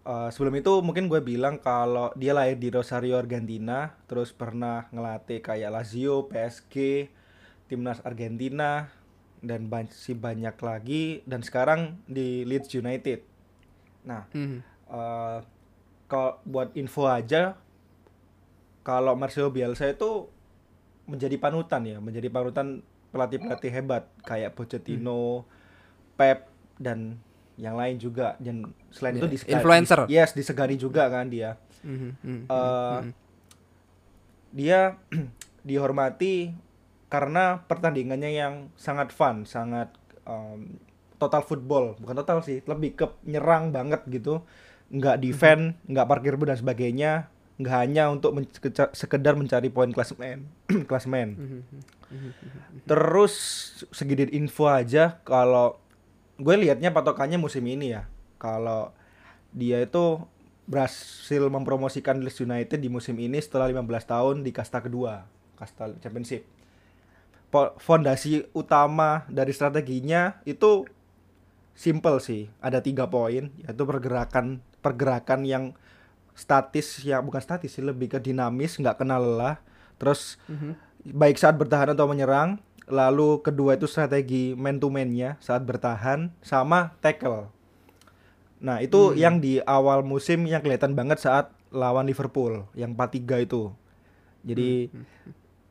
B: eh, sebelum itu mungkin gue bilang kalau dia lahir di Rosario Argentina, terus pernah ngelatih kayak Lazio, PSG, timnas Argentina dan masih banyak lagi dan sekarang di Leeds United. Nah,
A: Mhm.
B: eh kalau buat info aja kalau Marcelo Bielsa itu menjadi panutan ya, menjadi panutan pelatih-pelatih hebat kayak Pochettino, Pep dan yang lain juga dan selain
A: Ya,
B: itu disegani,
A: influencer.
B: yes disegani juga kan dia
A: Mhm, mhm,
B: Eh,
A: mhm.
B: dia dihormati karena pertandingannya yang sangat fun, sangat um, total football, bukan total sih, lebih ke nyerang banget gitu, nggak defend, nggak parkir dan sebagainya, nggak hanya untuk men- sekedar mencari poin klasmen, klasmen.
A: Mhm, mhm.
B: Terus segini info aja kalau gue liatnya patokannya musim ini ya. Kalau dia itu berhasil mempromosikan Leeds United di musim ini setelah 15 tahun di kasta kedua, kasta championship. Fondasi utama dari strateginya itu simple sih, ada tiga poin, yaitu pergerakan pergerakan yang statis ya bukan statis sih lebih ke dinamis nggak kenal lelah terus
A: Mhm.
B: Baik saat bertahan atau menyerang. Lalu kedua itu strategi man to man-nya saat bertahan sama tackle. Nah, itu yang di awal musim yang kelihatan banget saat lawan Liverpool yang 4-3 itu. Jadi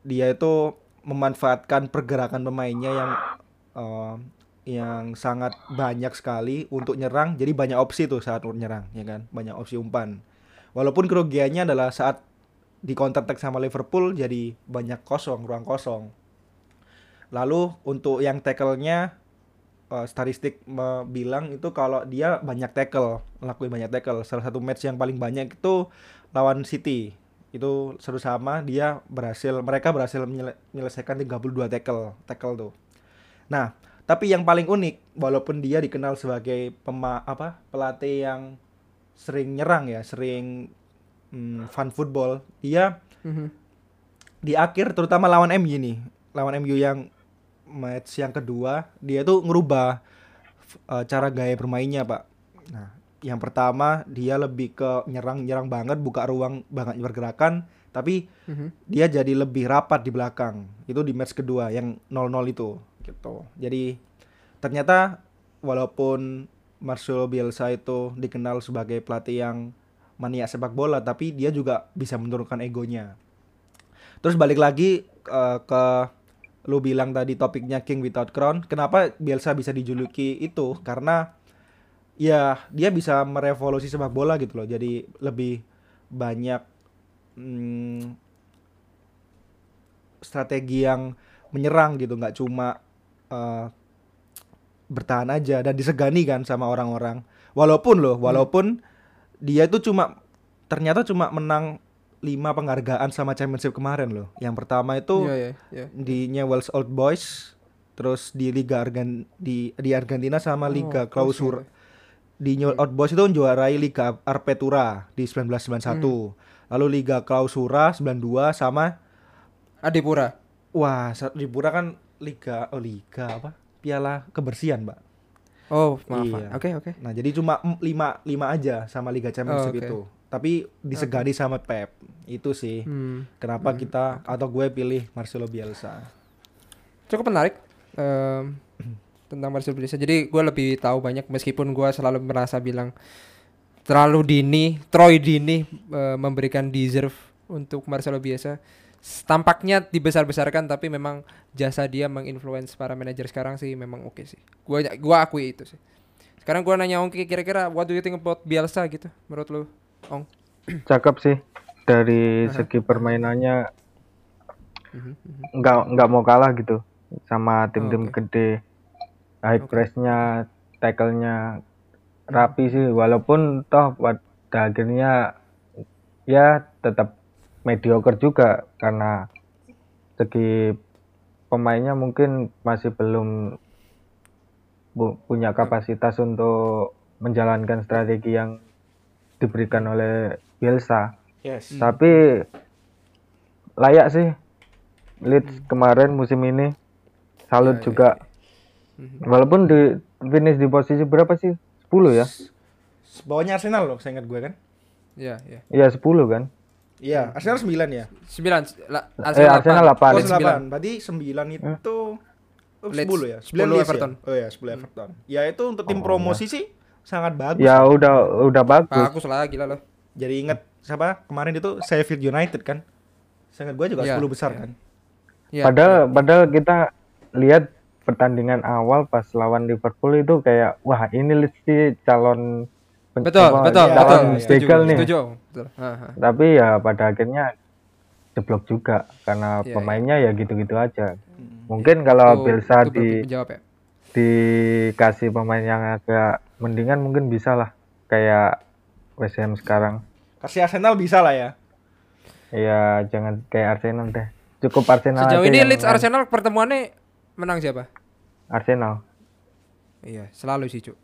B: dia itu memanfaatkan pergerakan pemainnya yang eh, yang sangat banyak sekali untuk nyerang. Jadi banyak opsi tuh saat nyerang, ya kan? Banyak opsi umpan. Walaupun kerugiannya adalah saat di counter attack sama Liverpool jadi banyak kosong, ruang kosong. Lalu untuk yang tackle-nya eh, statistik bilang itu kalau dia banyak tackle, ngelakuin banyak tackle. Salah satu match yang paling banyak itu lawan City. Itu seru sama dia berhasil mereka berhasil menyele- menyelesaikan 32 tackle, tackle tuh. Nah, tapi yang paling unik walaupun dia dikenal sebagai pema apa pelatih yang sering nyerang ya, sering mm, fun football, dia
A: Mhm.
B: di akhir terutama lawan MU nih. Lawan MU yang match yang kedua dia tuh ngerubah eh, cara gaya bermainnya pak. Nah yang pertama dia lebih ke nyerang nyerang banget buka ruang banget pergerakan tapi
A: Mhm.
B: dia jadi lebih rapat di belakang. Itu di match kedua yang 0-0 itu gitu. Jadi ternyata walaupun Marcelo Bielsa itu dikenal sebagai pelatih yang maniak sepak bola tapi dia juga bisa menurunkan egonya. Terus balik lagi eh, ke lu bilang tadi topiknya King Without Crown kenapa Bielsa bisa dijuluki itu? Karena ya dia bisa merevolusi sepak bola gitu loh. Jadi lebih banyak mm, strategi yang menyerang gitu. Nggak cuma eh, bertahan aja dan disegani kan sama orang-orang. Walaupun loh walaupun dia itu cuma ternyata cuma menang lima penghargaan sama championship kemarin loh. Yang pertama itu
A: Iya, iya, iya.
B: di Newell's Old Boys terus di Liga Argan di di Argentina sama
A: Oh,
B: Liga
A: terus
B: Clausura.
A: ya.
B: di Newell's Old Boys itu menjuarai Liga Arpetura di 1991 lalu Liga Clausura 92 sama
A: Adipura.
B: wah sa- di Pura kan Liga oh Liga apa? Piala Kebersihan Mbak
A: Oh, maaf.
B: Iya.
A: Oke, oke.
B: nah jadi cuma em- lima lima aja sama Liga Championship
A: Oh, oke.
B: itu tapi disegani sama Pep itu sih
A: Hmm.
B: kenapa kita atau gue pilih Marcelo Bielsa
A: Cukup menarik em, tentang Marcelo Bielsa. Jadi gue lebih tahu banyak meskipun gue selalu merasa bilang terlalu dini, Troy dini eh, memberikan deserve untuk Marcelo Bielsa. Tampaknya dibesar-besarkan tapi memang jasa dia menginfluence para manajer sekarang sih memang oke sih. Gua gua akui itu sih. Sekarang gua nanya Ongki kira-kira what do you think about Bielsa gitu menurut lu? Ong.
C: cakep sih dari segi permainannya
A: Mhm, mhm.
C: nggak nggak mau kalah gitu sama tim-tim
A: Oke.
C: gede high
A: Oke.
C: pressnya tackle-nya rapi sih walaupun toh pada akhirnya ya tetap mediocre juga karena segi pemainnya mungkin masih belum bu- punya kapasitas untuk menjalankan strategi yang diberikan oleh Bielsa.
B: Yes.
C: Tapi layak sih. Leeds kemarin musim ini salut
A: Ya, ya,
C: juga.
A: Mhm.
C: walaupun di finish di posisi berapa sih? 10 ya?
B: Bawahnya Arsenal loh saya ingat gue kan.
A: Iya, iya.
C: iya 10 kan
B: Iya, Arsenal 9 ya.
A: 9 la,
C: Eh, Arsenal
A: delapan.
C: delapan.
B: Oh,
A: sembilan.
B: 8. Berarti 9 itu oh,
A: Leeds.
B: 10 ya.
A: 10
B: Leeds ya?
A: Everton.
B: Oh ya, 10 Everton. Ya itu untuk tim
C: Oh,
B: promosi sih sangat bagus.
C: ya udah udah bagus
A: Bagus lah gila loh.
B: Jadi inget siapa kemarin itu Sheffield United kan? Sangat gue juga
A: Iya,
B: 10 besar
A: iya.
B: kan.
A: Iya.
C: padahal padahal kita lihat pertandingan awal pas lawan Liverpool itu kayak wah ini Leeds sih calon
A: Betul,
C: apa,
A: betul,
B: iya,
A: betul.
B: iya,
C: begal nih.
A: setuju. Betul.
C: Tapi ya pada akhirnya jeblok juga karena
A: Iya,
C: pemainnya ya gitu-gitu aja. Mungkin kalau
A: Itu-
C: Bielsa
A: itu
C: di
A: menjawab ya.
C: dikasih pemain yang agak mendingan mungkin bisa lah kayak West Ham sekarang.
B: Kasih Arsenal bisa lah ya.
C: Ya jangan kayak Arsenal deh. Cukup Arsenal
A: Sejauh ini Leeds. Arsenal pertemuannya menang siapa?
C: Arsenal.
A: Iya, selalu sih, Cuk.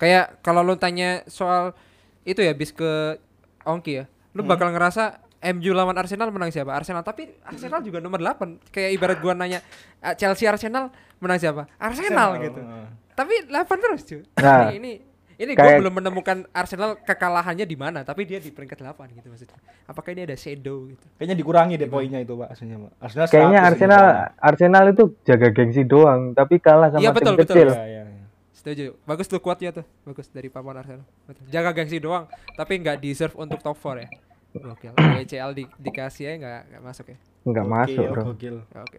A: Kayak kalau lu tanya soal itu ya bis ke Ongki ya. Lu bakal ngerasa MU lawan Arsenal menang siapa? Arsenal. Tapi Arsenal juga nomor 8. Kayak ibarat gua nanya "Ah, Chelsea Arsenal menang siapa? Arsenal, gitu.
B: Heeh.
A: Tapi 8 terus, cuy.
C: Nah,
A: ini ini ini gua
C: kayak-
A: belum menemukan Arsenal kekalahannya di mana, tapi dia di peringkat 8 gitu maksudnya. Apakah ini ada shadow gitu?
B: Kayaknya dikurangi deh poinnya itu, Pak, aslinya, Pak. Arsenal
C: Kayaknya
B: 100 ini
C: Arsenal
B: poinnya.
C: Arsenal itu jaga gengsi doang, tapi kalah sama
A: Iya,
C: tim
A: betul,
C: kecil.
B: Iya, iya, iya.
A: Setuju. Bagus tuh kuatnya tuh. Bagus dari papan Arsenal. Betul. Jaga gengsi doang, tapi nggak deserve untuk top 4 ya. Gokil. WCL di, dikasih ya nggak nggak masuk ya.
C: Enggak
B: Gokil,
C: masuk, Bro.
B: Gokil.
A: Oke.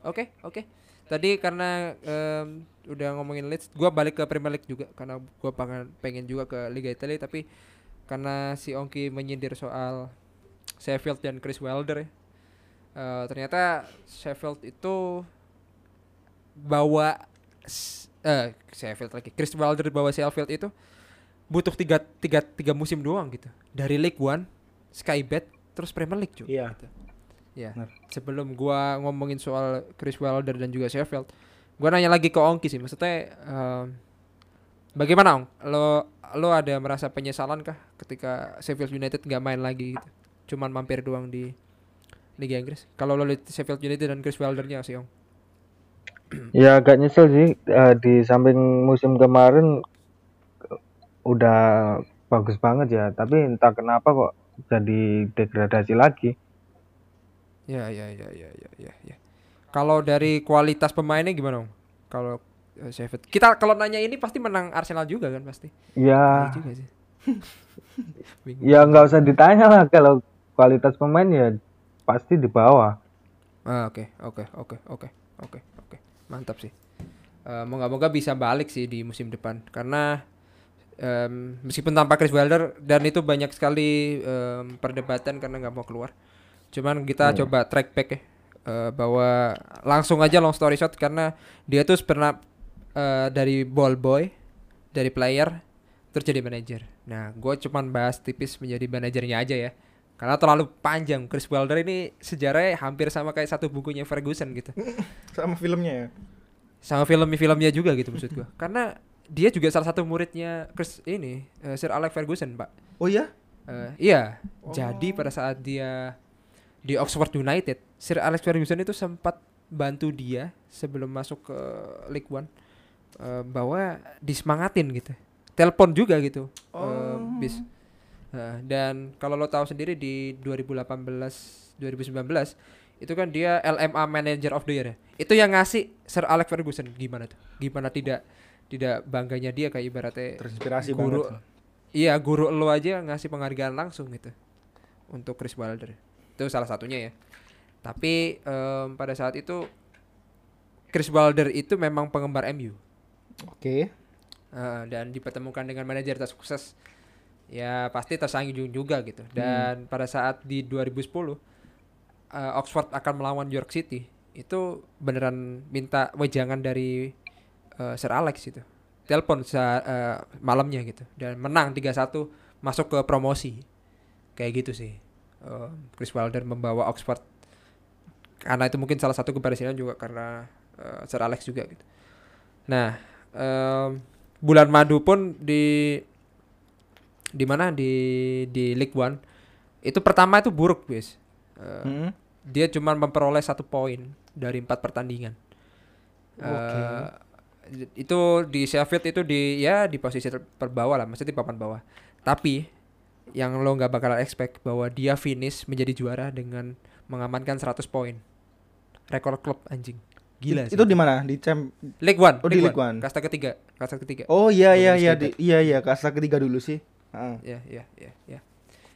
A: Oke, oke. Tadi karena em, udah ngomongin Leeds, gua balik ke Premier League juga karena gua pengen pengen juga ke Liga Italia tapi karena si Ongki menyindir soal Sheffield dan Chris Wilder ya. eh, ternyata Sheffield itu bawa eh Sheffield lagi. Chris Wilder bawa Sheffield itu butuh tiga, tiga, tiga musim doang gitu. Dari League One, Sky Bet, terus Premier League juga.
B: Iya.
A: Gitu. Ya.
B: Benar.
A: Sebelum gua ngomongin soal Chris Wilder dan juga Sheffield, gua nanya lagi ke Ongki sih. Maksudnya em, bagaimana Ong? Lo lo ada merasa penyesalan kah ketika Sheffield United nggak main lagi gitu? Cuman mampir doang di Liga Inggris. Kalau lo lihat Sheffield United dan Chris Wildernya sih Ong.
C: Ya agak nyesel sih eh, di samping musim kemarin udah bagus banget ya, tapi entah kenapa kok jadi degradasi lagi.
A: Ya ya ya ya ya ya. ya. Kalau dari kualitas pemainnya gimana? Kalau eh, Sheffield, kita kalau nanya ini pasti menang Arsenal juga kan pasti.
C: Ya,
A: Iya juga sih. Bingung.
C: ya nggak usah ditanya lah kalau kualitas pemain ya pasti di bawah.
A: Ah, oke, oke, oke, oke, oke, oke. Mantap sih. Eh, moga-moga bisa balik sih di musim depan karena em, meskipun tanpa Chris Wilder dan itu banyak sekali em, perdebatan karena nggak mau keluar. Cuman kita coba track back ya eh, bahwa langsung aja long story short karena dia tuh pernah eh, dari ball boy, dari player terus jadi manajer. Nah, gue cuman bahas tipis menjadi manajernya aja ya. Karena terlalu panjang Chris Wilder ini sejarahnya hampir sama kayak satu bukunya Ferguson gitu.
B: Sama filmnya ya.
A: Sama film-filmnya juga gitu maksud gua. Karena dia juga salah satu muridnya Chris ini eh, Sir Alex Ferguson, Pak.
B: Oh iya?
A: Eh, iya. Jadi pada saat dia di Oxford United, Sir Alex Ferguson itu sempat bantu dia sebelum masuk ke League One eh, bahwa disemangatin gitu. Telepon juga gitu. eh, bis. Dan kalau lo tahu sendiri di 2018 2019 itu kan dia LMA Manager of the Year ya. Itu yang ngasih Sir Alex Ferguson gimana tuh? Gimana tidak tidak bangganya dia kayak ibaratnya
B: Terinspirasi
A: guru
B: banget.
A: iya guru lo aja ngasih penghargaan langsung gitu untuk Chris Wilder itu salah satunya ya tapi em, pada saat itu Chris Wilder itu memang penggemar MU
B: Oke.
A: Eh, dan dipertemukan dengan manajer tak sukses ya pasti tersanjung juga gitu. Dan pada saat di 2010 eh, Oxford akan melawan York City itu beneran minta wejangan dari eh, Sir Alex itu. Telepon sa- eh, malamnya gitu. Dan menang 3-1 masuk ke promosi. Kayak gitu sih. Eh, Chris Wilder membawa Oxford karena itu mungkin salah satu keberhasilan juga karena eh, Sir Alex juga gitu. Nah em, bulan madu pun di di mana? Di di League One. Itu pertama itu buruk guys Eh,
B: Mm-mm.
A: dia cuma memperoleh satu poin dari empat pertandingan.
B: Oke.
A: Eh, itu di Sheffield itu di ya di posisi ter- terbawah lah maksudnya di papan bawah. Tapi yang lo nggak bakalan expect bahwa dia finish menjadi juara dengan mengamankan 100 poin. Rekor klub anjing. Gila sih.
B: Itu di mana? Di Champ
A: League One
B: Oh, di League One.
A: kasta ketiga kasta ketiga.
B: Oh iya iya iya di, iya iya kasta ketiga dulu sih. Heeh.
A: ya ya ya ya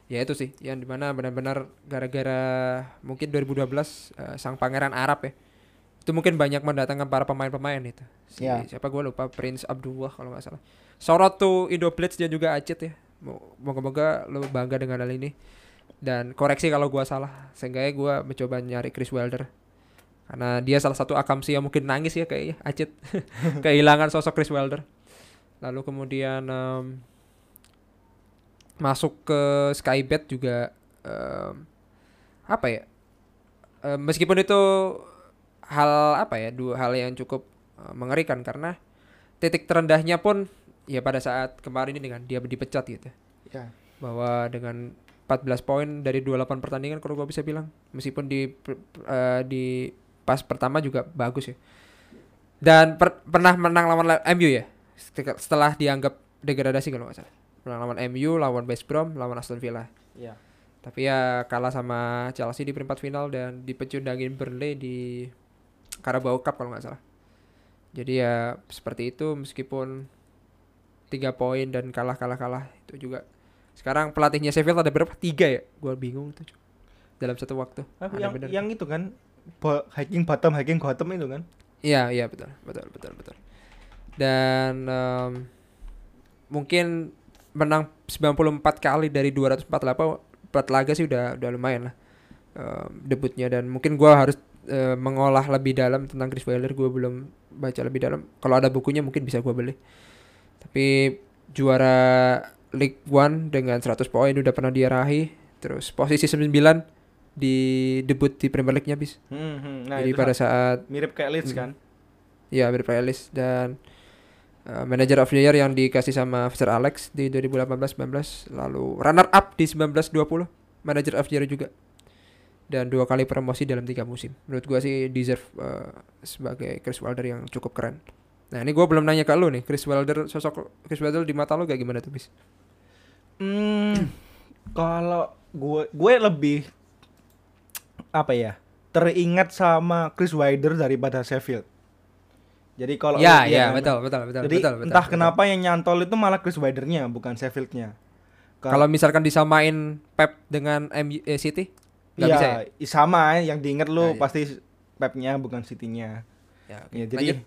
A: ya itu sih yang di mana benar-benar gara-gara mungkin 2012 eh, sang pangeran Arab ya itu mungkin banyak mendatangkan para pemain-pemain itu. Si,
B: Ya.
A: Siapa gue lupa Prince Abdullah kalau nggak salah. Sorot tuh Indo Blitz dan juga Acit ya. Mo- Moga-moga lo bangga dengan hal ini. Dan koreksi kalau gua salah. Seenggaknya gua mencoba nyari Chris Wilder. Karena dia salah satu akamsi yang mungkin nangis ya kayaknya Acit. Kehilangan sosok Chris Wilder. Lalu kemudian em, masuk ke Skybet juga em, apa ya? Eh, meskipun itu hal apa ya? Dua hal yang cukup eh, mengerikan karena titik terendahnya pun ya pada saat kemarin ini kan dia dipecat gitu
B: Ya.
A: bahwa dengan 14 poin dari 28 pertandingan kalau gua bisa bilang meskipun di eh, di pas pertama juga bagus ya dan per- pernah menang lawan la- MU ya setelah dianggap degradasi kalau nggak salah menang lawan MU lawan West Brom lawan Aston Villa
B: Ya.
A: tapi ya kalah sama Chelsea di perempat final dan dipecundangin Burnley di Carabao Cup kalau nggak salah jadi ya seperti itu meskipun tiga poin dan kalah kalah kalah itu juga sekarang pelatihnya Sheffield ada berapa tiga ya gue bingung tuh dalam satu waktu
B: Ah, yang
A: bener.
B: yang itu kan bo- hiking bottom hiking bottom itu kan.
A: Iya, iya betul, betul, betul, betul. Dan em, mungkin menang 94 kali dari 248 empat laga sih udah udah lumayan lah em, debutnya dan mungkin gua harus eh, mengolah lebih dalam tentang Chris Wilder gua belum baca lebih dalam. Kalau ada bukunya mungkin bisa gua beli. Tapi juara League One dengan 100 poin udah pernah diarahi. Terus posisi 9 di debut di Premier League-nya bis.
B: Hmm, hmm. Nah,
A: Jadi pada
B: sa-
A: saat
B: mirip kayak Leeds
A: Hmm.
B: kan.
A: Ya berplaylist dan uh, Manager of the Year yang dikasih sama Sir Alex di 2018-19 lalu runner up di 19-20 Manager of the Year juga. Dan dua kali promosi dalam tiga musim. Menurut gua sih deserve uh, sebagai Chris Wilder yang cukup keren. Nah ini gua belum nanya ke lu nih Chris Wilder sosok Chris Wilder di mata lu kayak gimana tuh bis
B: Hmm, kalau gue gue lebih apa ya teringat sama Chris Wilder daripada Sheffield. Jadi kalau
A: ya
B: iya
A: ya
B: kan?
A: betul betul betul
B: Jadi
A: betul, betul,
B: entah
A: betul.
B: kenapa yang nyantol itu malah Chris Wildernya bukan Sheffieldnya. Ka-
A: kalau misalkan disamain Pep dengan MU eh, City nggak
B: iya,
A: bisa ya?
B: sama yang diinget lu
A: Nah, iya.
B: pasti Pepnya bukan City-nya.
A: ya, oke.
B: Ya, jadi
A: Lanjut.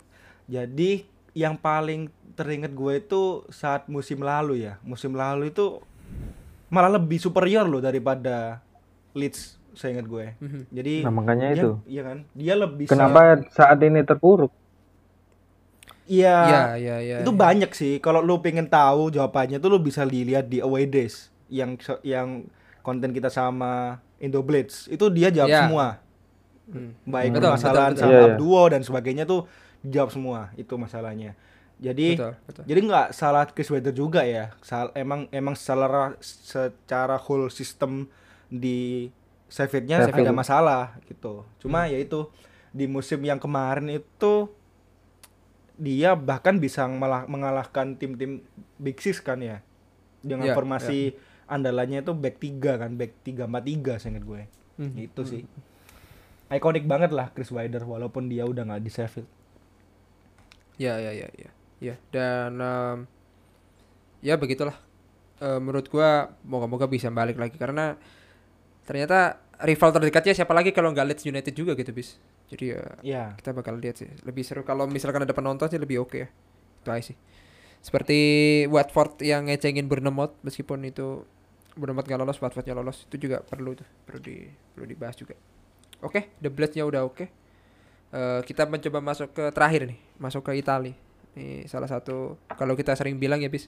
B: jadi yang paling teringat gue itu saat musim lalu ya. Musim lalu itu malah lebih superior loh daripada Leeds saya ingat gue.
A: Mhm.
B: Jadi
C: Nah, makanya
B: dia-
C: itu.
B: Iya kan? Dia lebih
C: Kenapa saat ini terpuruk?
B: Iya.
A: ya ya ya
B: itu
A: ya.
B: banyak sih. Kalau lu pengen tahu jawabannya tuh lu bisa dilihat di Away Days yang yang konten kita sama Indo Blitz. Itu dia jawab
A: Ya.
B: semua.
A: Hmm.
B: Baik
A: Betul,
B: permasalahan
A: betul,
B: sama
C: betul. Iya, iya.
B: duo dan sebagainya tuh dijawab semua. Itu masalahnya. Jadi
A: betul betul
B: jadi nggak salah Chris Wilder juga ya. Sal- emang emang secara secara whole sistem di Sheffieldnya
C: Sheffield.
B: ada masalah gitu. Cuma ya itu di musim yang kemarin itu dia bahkan bisa malah mengalahkan tim-tim Big Six kan ya. Dengan
A: Ya,
B: formasi andalannya itu back 3 kan, back 3-4-3 saya ingat gue.
A: Mhm.
B: Itu sih. Ikonik banget lah Chris Wilder walaupun dia udah nggak di Sheffield.
A: Ya ya ya ya. Ya dan em, ya begitulah. Eh, menurut gua moga-moga bisa balik lagi karena ternyata rival terdekatnya siapa lagi kalau nggak Leeds United juga gitu bis. Jadi ya
B: Ya.
A: kita bakal lihat sih. Lebih seru kalau misalkan ada penonton sih lebih oke ya. Itu aja sih. Seperti Watford yang ngecengin Bournemouth meskipun itu Bournemouth nggak lolos, Watfordnya lolos itu juga perlu tuh perlu di perlu dibahas juga. Oke, The Blades-nya udah oke. Eh, kita mencoba masuk ke terakhir nih, masuk ke Itali. Ini salah satu kalau kita sering bilang ya bis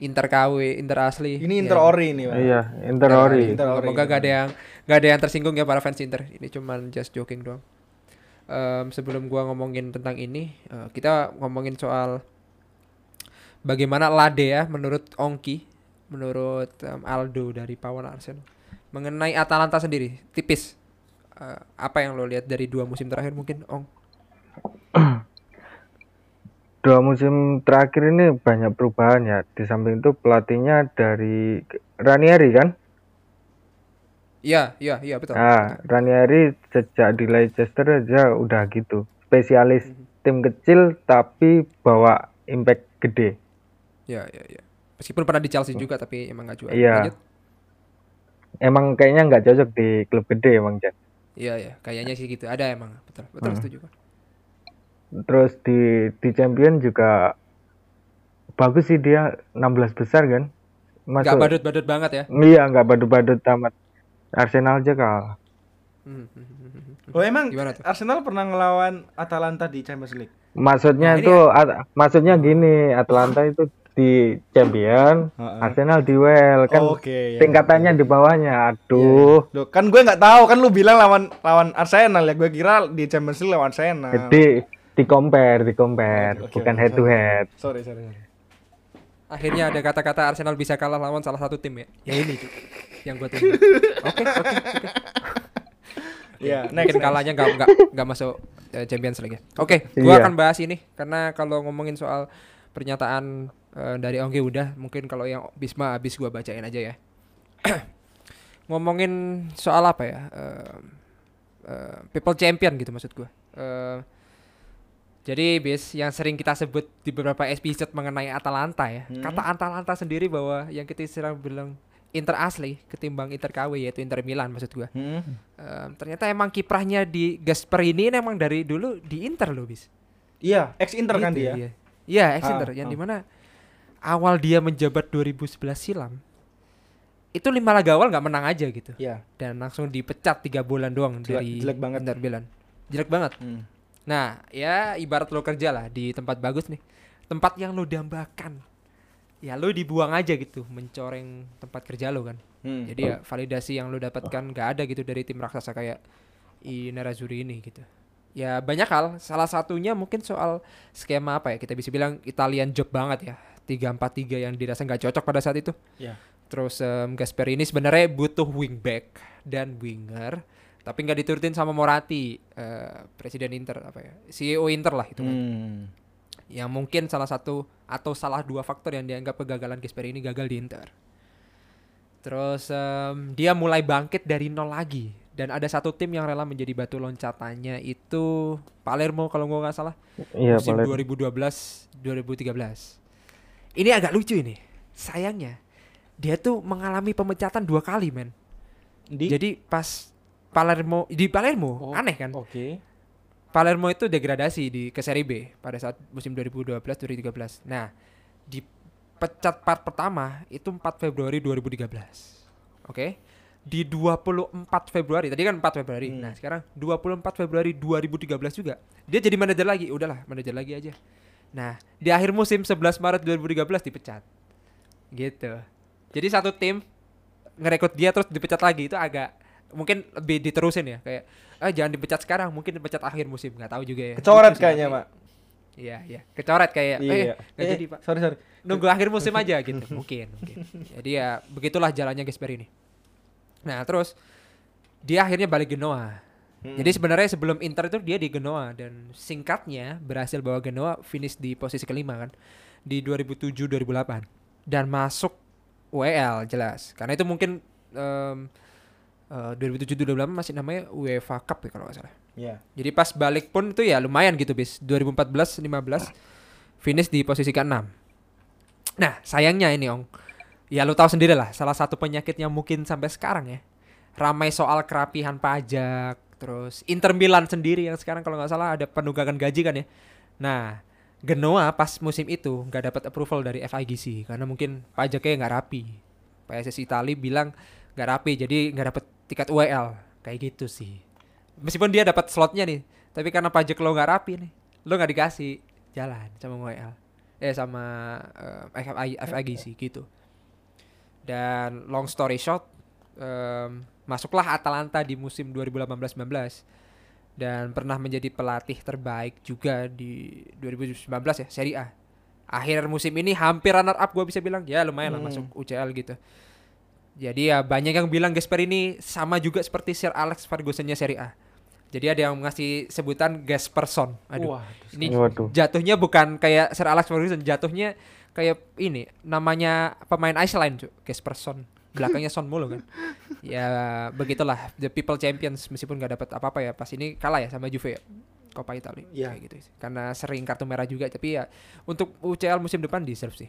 A: Inter KW, Inter asli.
B: Ini
A: Ya,
B: Inter Ori nih, Pak.
C: Iya, Inter
A: Ya,
C: Ori.
B: Inter Ori.
A: Semoga gak ada yang gak ada yang tersinggung ya para fans Inter. Ini cuman just joking doang. Em, sebelum gua ngomongin tentang ini, eh, kita ngomongin soal bagaimana Lade ya menurut Ongki, menurut em, Aldo dari Pawan Arsenal mengenai Atalanta sendiri, tipis. Eh, apa yang lo lihat dari dua musim terakhir mungkin Ong?
C: Dua musim terakhir ini banyak perubahan ya. Di samping itu pelatihnya dari Ranieri kan?
A: Iya, iya, iya betul.
C: Nah, Ranieri sejak di Leicester aja udah gitu. Spesialis
A: Mhm.
C: tim kecil tapi bawa impact gede.
A: Iya, iya, iya. Meskipun pernah di Chelsea juga tapi emang gak juara.
C: Iya.
A: Lanjut.
C: Emang kayaknya nggak cocok di klub gede emang Jan.
A: Iya, iya, kayaknya sih gitu. Ada emang, betul. Betul
C: Hmm.
A: setuju. Kon.
C: Terus di di champion juga bagus sih dia 16 besar kan.
A: Nggak
C: Masuk.
A: badut-badut banget ya.
C: Iya, nggak badut-badut tamat. Arsenal aja kalah.
A: Hmm, hmm, hmm.
B: Oh emang? Arsenal pernah ngelawan Atalanta di Champions League.
C: Maksudnya
A: Nah,
C: itu at- maksudnya gini, Atlanta itu di champion,
B: Heeh.
C: Arsenal di WL kan
B: Oh, Oke. ya.
C: tingkatannya di bawahnya. Aduh.
B: Loh, kan gue nggak tahu kan lu bilang lawan lawan Arsenal ya gue kira di Champions League lawan Arsenal.
C: Jadi di compare, di compare,
B: Oke, oke,
C: bukan
B: oke,
C: head to
B: sorry.
C: head.
B: Sorry sorry. sorry.
A: Akhirnya ada kata-kata Arsenal bisa kalah lawan salah satu tim ya. Ya ini Cuk, yang gue tunggu. Oke, oke, oke.
B: Iya, next.
A: Mungkin
B: next.
A: kalahnya nggak nggak nggak masuk eh, Champions League. ya. Oke, gue
C: Iya.
A: akan bahas ini karena kalau ngomongin soal pernyataan eh, dari Ongge udah, mungkin kalau yang Bisma habis gue bacain aja ya. ngomongin soal apa ya? eh, eh, people champion gitu maksud gue. Eh, jadi bis yang sering kita sebut di beberapa episode mengenai Atalanta ya.
B: Hmm.
A: Kata Atalanta sendiri bahwa yang kita sering bilang Inter asli ketimbang Inter KW yaitu Inter Milan maksud gua.
B: Hmm.
A: Em, ternyata emang kiprahnya di Gasperini ini emang dari dulu di Inter loh bis.
B: Iya, ex Inter kan
A: Gitu,
B: dia.
A: Iya, Iya, ex
B: Ah,
A: Inter yang
B: ah.
A: di mana awal dia menjabat 2011 silam itu lima laga awal nggak menang aja gitu
B: Iya.
A: dan langsung dipecat tiga bulan doang
B: Jelek-
A: dari
B: jelek banget.
A: Inter Milan. Jelek banget.
B: Hmm.
A: Nah, ya ibarat lo kerja lah di tempat bagus nih. Tempat yang lo dambakan. Ya lo dibuang aja gitu, mencoreng tempat kerja lo kan.
B: Hmm.
A: Jadi ya validasi yang lo dapatkan nggak ada gitu dari tim raksasa kayak i Nerazzurri ini gitu. Ya banyak hal, salah satunya mungkin soal skema apa ya, kita bisa bilang Italian job banget ya. 3-4-3 yang dirasa nggak cocok pada saat itu.
B: Iya.
A: Terus em, Gasperini sebenarnya butuh wingback dan winger, tapi nggak diturutin sama Moratti, eh, presiden Inter apa ya, CEO Inter lah itu kan.
B: Hmm.
A: Yang mungkin salah satu atau salah dua faktor yang dianggap kegagalan Gasperini gagal di Inter. Terus em, dia mulai bangkit dari nol lagi dan ada satu tim yang rela menjadi batu loncatannya itu Palermo kalau gua nggak salah
C: Iya,
A: musim
C: boleh.
A: 2012 2013. Ini agak lucu ini. Sayangnya dia tuh mengalami pemecatan dua kali, men.
B: Di
A: Jadi pas Palermo di Palermo
B: Oh.
A: aneh kan?
B: Oke.
A: Palermo itu degradasi di ke Serie B pada saat musim 2012-2013. Nah, dipecat part pertama itu 4 Februari 2013. Oke. Di 24 Februari, tadi kan 4 Februari.
B: Hmm.
A: Nah, sekarang 24 Februari 2013 juga. Dia jadi manajer lagi. Udahlah, manajer lagi aja. Nah, di akhir musim 11 Maret 2013 dipecat. Gitu. Jadi satu tim ngerekrut dia terus dipecat lagi itu agak mungkin lebih diterusin ya kayak ah jangan dipecat sekarang mungkin dipecat akhir musim. Nggak tahu juga ya.
B: Kecoret
A: sih,
B: kayaknya, Pak.
A: iya iya. Kecoret kayak eh
B: Iya.
A: nggak
B: Eh,
A: jadi pak.
B: Sorry, sorry.
A: nunggu akhir musim aja gitu. Mungkin mungkin. Jadi ya begitulah jalannya Gasperini nah terus dia akhirnya balik Genoa.
B: Hmm.
A: jadi sebenarnya sebelum Inter itu dia di Genoa dan singkatnya berhasil bawa Genoa finish di posisi kelima kan di 2007-2008 dan masuk WL jelas. Karena itu mungkin em, eh, 2007-2008 masih namanya UEFA Cup ya kalau nggak salah.
B: Iya.
A: Jadi pas balik pun itu ya lumayan gitu bis 2014-15 finish di posisi ke-6. Nah sayangnya ini Ong Ya lu tahu sendiri lah salah satu penyakit yang mungkin sampai sekarang ya Ramai soal kerapihan pajak Terus Inter Milan sendiri yang sekarang kalau nggak salah ada penunggakan gaji kan ya Nah Genoa pas musim itu nggak dapat approval dari FIGC Karena mungkin pajaknya nggak rapi PSSI Itali bilang nggak rapi jadi nggak dapat tiket UEL Kayak gitu sih. Meskipun dia dapat slotnya nih Tapi karena pajak lo nggak rapi nih Lo nggak dikasih jalan sama UEL Eh sama eh, FI FIGC gitu. Dan long story short, em, masuklah Atalanta di musim 2018-19 dan pernah menjadi pelatih terbaik juga di 2019 ya Serie A. Akhir musim ini hampir runner up gue bisa bilang. Ya lumayan lah
B: Hmm.
A: masuk UCL gitu. Jadi ya banyak yang bilang Gasperini sama juga seperti Sir Alex Ferguson-nya Serie A. Jadi ada yang ngasih sebutan Gasperson. Aduh.
B: Wah,
A: Ini
C: Waduh.
A: jatuhnya bukan kayak Sir Alex Ferguson, jatuhnya kayak ini namanya pemain Iceland, Cuk. Gasperson. Belakangnya Son mulu kan. ya begitulah the people champions meskipun nggak dapat apa-apa ya. Pas ini kalah ya sama Juve ya. Coppa Italia
B: Iya.
A: kayak gitu sih. Karena sering kartu merah juga tapi ya untuk UCL musim depan deserve sih.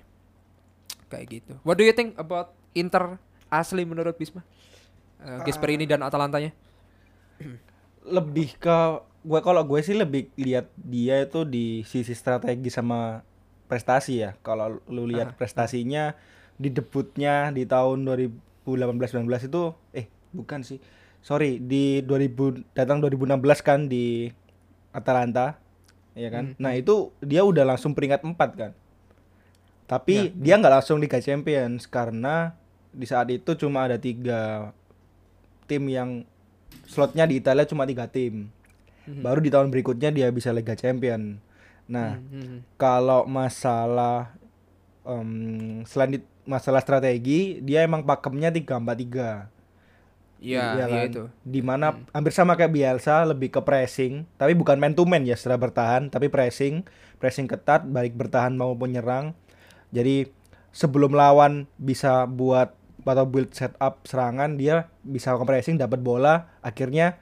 A: Kayak gitu. What do you think about Inter asli menurut Bisma? Eh, Gasperini dan Atalantanya?
B: lebih ke gue kalau gue sih lebih lihat dia itu di sisi strategi sama prestasi ya. Kalau lu lihat prestasinya di debutnya di tahun 2018-19 itu eh bukan sih. Sorry, di 2000 datang 2016 kan di Atalanta. Ya kan? Nah, itu dia udah langsung peringkat 4 kan. Tapi dia nggak langsung Liga Champions karena di saat itu cuma ada tiga tim yang slotnya di Italia cuma tiga tim. Baru di tahun berikutnya dia bisa Liga Champion. Nah,
A: Hmm.
B: kalau masalah em, selain di- masalah strategi, dia emang pakemnya 3-4-3.
A: Iya,
B: Iya
A: iya
B: kan?
A: itu.
B: Di mana hampir sama kayak Bielsa, lebih ke pressing, tapi bukan man to man ya setelah bertahan, tapi pressing, pressing ketat, baik bertahan maupun nyerang. Jadi sebelum lawan bisa buat atau build setup serangan, dia bisa pressing, dapat bola, akhirnya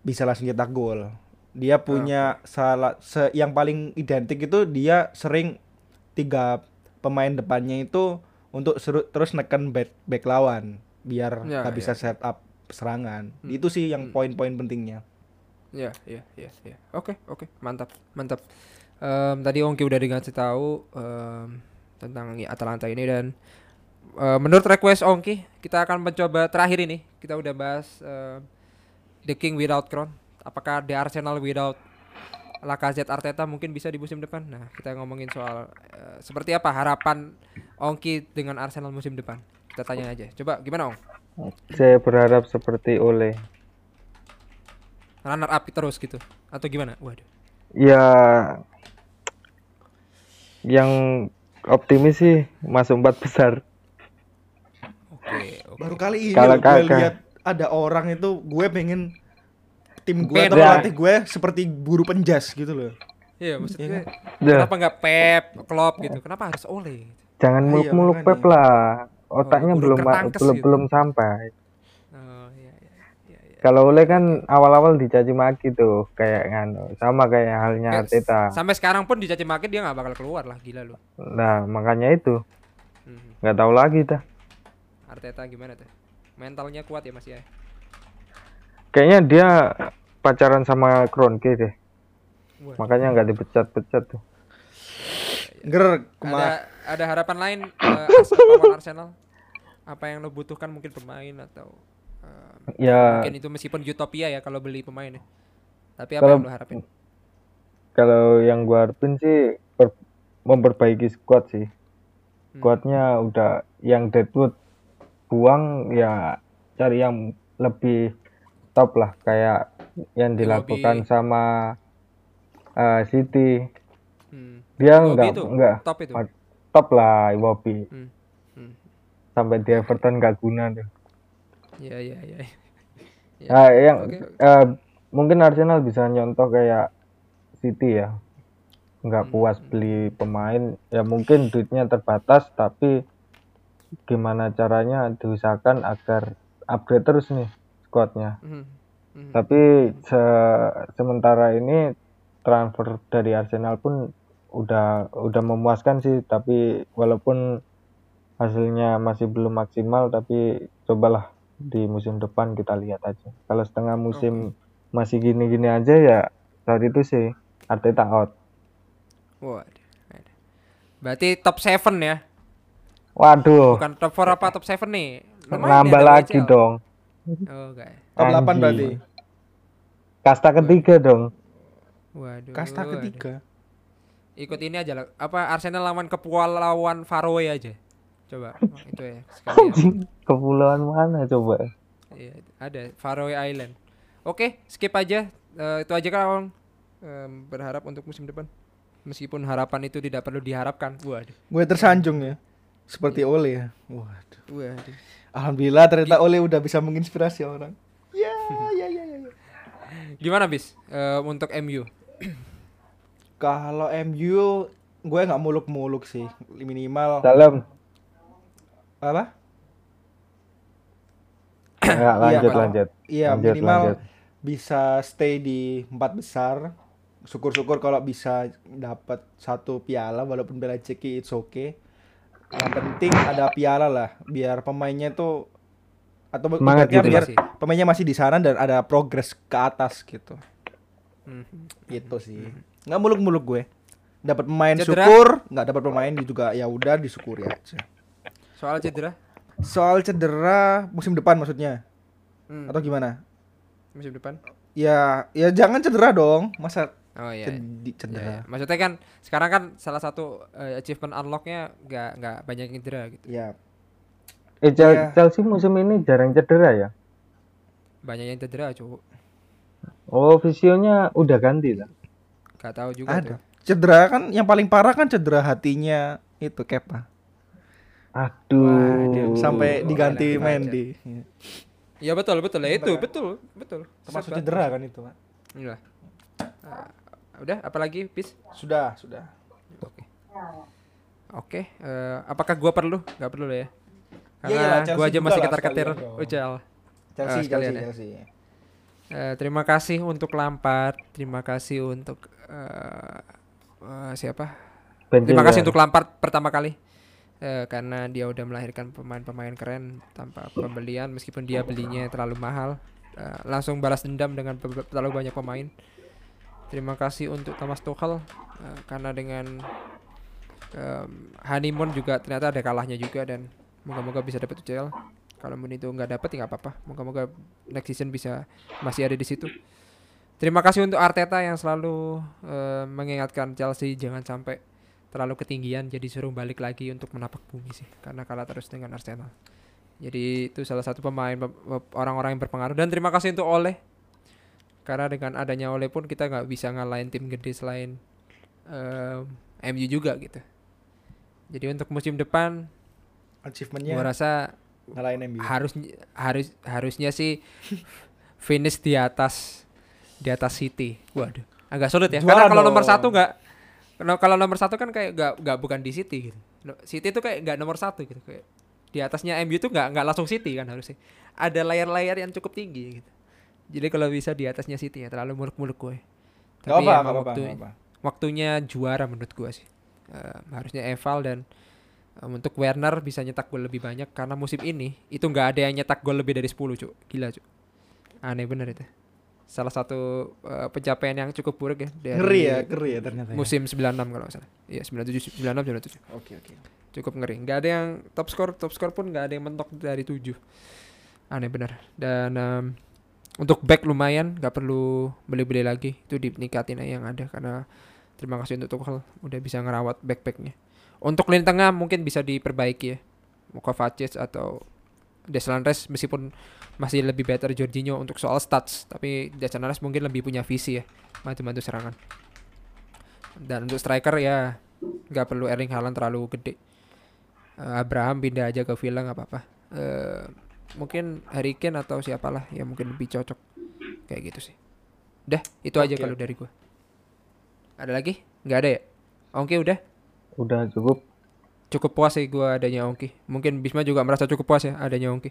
B: bisa langsung cetak gol. Dia punya salah se- yang paling identik itu dia sering tiga pemain depannya itu untuk seru- terus neken back, back lawan biar
A: Ya,
B: nggak bisa
A: ya.
B: set up serangan. Itu sih yang poin-poin pentingnya.
A: Iya, iya, iya, iya. Oke, oke, mantap, mantap. Em, tadi Ongki udah dikasih tahu em, tentang ya, Atalanta ini dan eh, menurut request Ongki, kita akan mencoba terakhir ini. Kita udah bahas em, The King without crown. Apakah The Arsenal without Lacazette Arteta mungkin bisa di musim depan? Nah, kita ngomongin soal eh, seperti apa harapan Ongki dengan Arsenal musim depan. Kita tanya aja. Coba gimana Ong?
C: Saya berharap seperti Ole.
A: Runner up terus gitu atau gimana? Waduh.
C: Ya yang optimis sih masuk empat besar.
A: Oke, oke.
B: Baru kali ini
C: Kalau
B: gue lihat ada orang itu gue pengen tim gue atau
C: ya.
B: pelatih gue seperti buru penjas gitu loh.
A: Iya, maksudnya
C: Dah.
A: kenapa nggak Pep, Klopp gitu? Kenapa harus Ole?
C: Jangan
B: Ah, iya,
C: muluk-muluk. Pep lah. Otaknya
A: kudu
C: belum belum
A: gitu.
C: belum sampai.
A: Oh iya iya iya. iya.
C: Kalau Ole kan awal-awal dicaci maki tuh kayak nganu sama kayak halnya
A: Kayak
C: Arteta.
A: Sampai sekarang pun dicaci maki dia nggak bakal keluar lah, gila lu.
C: Nah, makanya itu
A: Hmm.
C: nggak tahu lagi dah.
A: Arteta gimana tuh? Mentalnya kuat ya Mas ya?
C: Kayaknya dia pacaran sama Kroenke deh.
A: Wah.
C: Makanya nggak dipecat-pecat tuh.
B: Ger
A: Ada ada harapan lain Ars- lawan Arsenal? Apa yang lo butuhkan mungkin pemain atau eh,
C: Ya
A: mungkin itu meskipun utopia ya kalau beli pemain ya. Tapi apa
C: Kalau-
A: yang lo harapin?
C: kalau yang gua harapin sih per- memperbaiki squad sih.
A: Hmm.
C: Squadnya udah yang Deadwood buang ya cari yang lebih top lah kayak yang dilakukan sama eh, City.
A: Hmm.
C: Dia
A: Iwobi
C: nggak
A: itu,
C: nggak
A: top itu.
C: top lah Iwobi.
A: Hmm. Hmm.
C: Sampai di Everton nggak guna tuh.
A: Iya iya iya. Ya,
C: Nah, yang
A: oke.
C: eh, mungkin Arsenal bisa nyontoh kayak City ya. Nggak puas beli pemain, ya mungkin duitnya terbatas, tapi gimana caranya diusahakan agar upgrade terus nih squadnya.
A: Mhm. Mhm.
C: Tapi se- sementara ini transfer dari Arsenal pun udah udah memuaskan sih, tapi walaupun hasilnya masih belum maksimal, tapi cobalah di musim depan kita lihat aja. Kalau setengah musim masih gini-gini aja ya saat itu sih Arteta out.
A: Waduh. Berarti top 7 ya?
C: Waduh,
A: Bukan top 4 apa top 7 nih? Lumayan
C: nambah lagi
A: WCL.
C: dong.
A: Oh, oke.
B: top 8
C: Anjing.
B: berarti.
C: Kasta ketiga dong.
A: Waduh.
B: Kasta
A: waduh.
B: ketiga.
A: Ikut ini aja lah. Apa Arsenal lawan Kepulauan Faroe aja. Coba. Itu ya. Sekalian.
C: Kepulauan mana coba?
A: Iya, ada Faroe Island. Oke, skip aja. Eh, itu aja kan Em, berharap untuk musim depan. Meskipun harapan itu tidak perlu diharapkan. Waduh.
B: Gue tersanjung ya. Seperti Ole ya. Waduh.
A: Waduh.
B: Alhamdulillah ternyata Ole udah bisa menginspirasi orang. Ya, ya, ya, ya. ya.
A: Gimana bis Eh, untuk MU?
B: Kalau MU gue nggak muluk-muluk sih. Minimal
C: Salam.
B: apa?
C: Ya, lanjut
B: kalau-
C: lanjut.
B: Iya,
C: Lanjut,
B: minimal
C: lanjut.
B: bisa stay di empat besar. Syukur-syukur kalau bisa dapat satu piala walaupun piala ceki it's okay. Yang penting ada piala lah biar pemainnya tuh atau
C: Semangat gitu
B: biar
A: sih.
B: pemainnya masih di sana dan ada progres ke atas gitu.
A: Mhm.
B: Gitu sih. Nggak muluk-muluk gue. Dapat pemain
A: Cedera?
B: syukur, nggak dapat pemain juga ya udah disyukuri aja.
A: Soal cedera
B: Soal cedera musim depan maksudnya
A: Hmm,
B: atau gimana?
A: musim depan.
B: Ya, ya jangan cedera dong. Masa
A: Oh iya. iya.
B: cedi-
A: Iya,
B: cedera?
A: iya. Maksudnya kan sekarang kan salah satu eh, achievement unlocknya nggak nggak banyak yang cedera gitu.
B: Ya,
C: Eh,
B: Iya.
C: Chelsea musim ini jarang cedera ya?
A: Banyak yang cedera cowok.
C: Oh, visionya udah ganti lah.
A: Gak tahu juga
B: ada.
A: tuh.
B: Cedera kan yang paling parah kan cedera hatinya itu Kepa.
C: Aduh.
B: Sampai diganti
A: enak
B: Mendy.
A: Iya betul betul ya itu
B: Cedera.
A: betul betul.
B: Termasuk cedera kan itu, Pak.
A: Iya. Ah, udah apalagi bis?
B: Sudah, sudah.
A: Oke. Oke, eh, apakah gua perlu? Gak perlu lah ya.
B: Iya,
A: Karena
B: iyalah, Chelsea
A: gua aja masih ketar-ketir. Ucal.
B: Chelsea,
A: sekalian
B: Chelsea,
A: ya.
B: Chelsea.
A: Eh, terima kasih untuk Lampard, terima kasih untuk eh, eh, siapa? Terima kasih untuk Lampard pertama kali Eh, karena dia udah melahirkan pemain-pemain keren tanpa pembelian meskipun dia belinya terlalu mahal Eh, langsung balas dendam dengan terlalu banyak pemain. Terima kasih untuk Thomas Tuchel eh, karena dengan em, honeymoon juga ternyata ada kalahnya juga dan moga-moga bisa dapat UCL. Kalau itu nggak dapat ya nggak apa-apa. Moga-moga next season bisa masih ada di situ. Terima kasih untuk Arteta yang selalu eh, mengingatkan Chelsea jangan sampai terlalu ketinggian jadi suruh balik lagi untuk menapak bumi sih karena kalah terus dengan Arsenal. Jadi itu salah satu pemain pem- orang-orang yang berpengaruh dan terima kasih untuk Oleh karena dengan adanya Oleh pun kita nggak bisa ngalahin tim gede selain em, MU juga gitu. Jadi untuk musim depan
B: Achievementnya
A: gua rasa
B: ngalahin MU.
A: harus harus harusnya sih finish di atas di atas City. Waduh, agak sulit ya.
B: Juara
A: Karena kalau nomor satu nggak kalau- nomor satu kan kayak nggak nggak bukan di City gitu. City itu kayak nggak nomor satu gitu kayak di atasnya MU itu nggak nggak langsung City kan harusnya. Ada layar-layar yang cukup tinggi gitu. Jadi kalau bisa di atasnya City ya terlalu muluk-muluk gue.
B: Gak
A: Tapi
B: apa,
A: emang
B: gak apa,
A: waktu-
B: gak apa.
A: waktunya juara menurut gua sih. Eh, harusnya Eval dan em, untuk Werner bisa nyetak gol lebih banyak karena musim ini itu nggak ada yang nyetak gol lebih dari 10, Cuk. Gila, Cuk. Aneh bener itu. Salah satu eh, pencapaian yang cukup buruk ya dari
B: Ngeri ya, ngeri ya ternyata. ya.
A: musim 96 kalau nggak salah. Iya, 97 96 97.
B: Oke, oke.
A: Cukup ngeri. Nggak ada yang top score, top score pun nggak ada yang mentok dari 7. Aneh bener. Dan em, untuk back lumayan nggak perlu beli-beli lagi. Itu dinikmatin aja yang ada karena terima kasih untuk Tuchel udah bisa ngerawat back-backnya untuk lini tengah mungkin bisa diperbaiki ya. Kovacic atau Declan Rice meskipun masih lebih better Jorginho untuk soal stats tapi Declan Rice mungkin lebih punya visi ya maju-maju serangan. Dan untuk striker ya nggak perlu Erling Haaland terlalu gede. Eh, Abraham pindah aja ke Villa nggak apa-apa. Eh, mungkin Harry Kane atau siapalah yang mungkin lebih cocok kayak gitu sih udah itu aja
B: Oke,
A: kalau dari gua ada lagi nggak ada ya Oke udah
C: Udah cukup.
A: cukup puas sih gua adanya Ongki mungkin Bisma juga merasa cukup puas ya adanya Ongki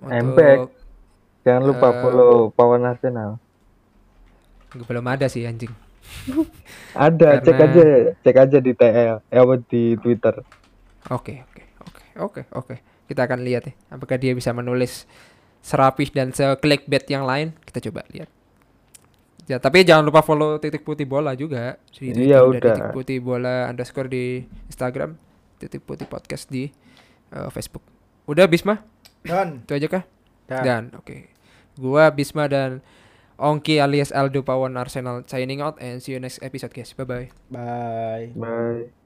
C: Embek. Jangan lupa
A: Eh,
C: follow Pawan Arsenal.
A: belum ada sih anjing
C: Ada, cek
A: karena-
C: aja, cek aja di TL, eh di Twitter.
A: Oke, oke, oke, oke, oke. Kita akan lihat ya, apakah dia bisa menulis serapih dan se-clickbait yang lain. Kita coba lihat. Ya, tapi jangan lupa follow titik putih bola juga. Di Twitter
C: Iya,
A: ada
C: udah.
A: Titik putih bola underscore di Instagram, titik putih podcast di eh, Facebook. Udah Bisma?
B: Dan,
A: Itu aja kah?
B: dan.
A: Dan oke. Gua Bisma dan Ongki alias Aldo Pawon Arsenal signing out and see you next episode guys. Bye bye.
B: Bye.
C: Bye.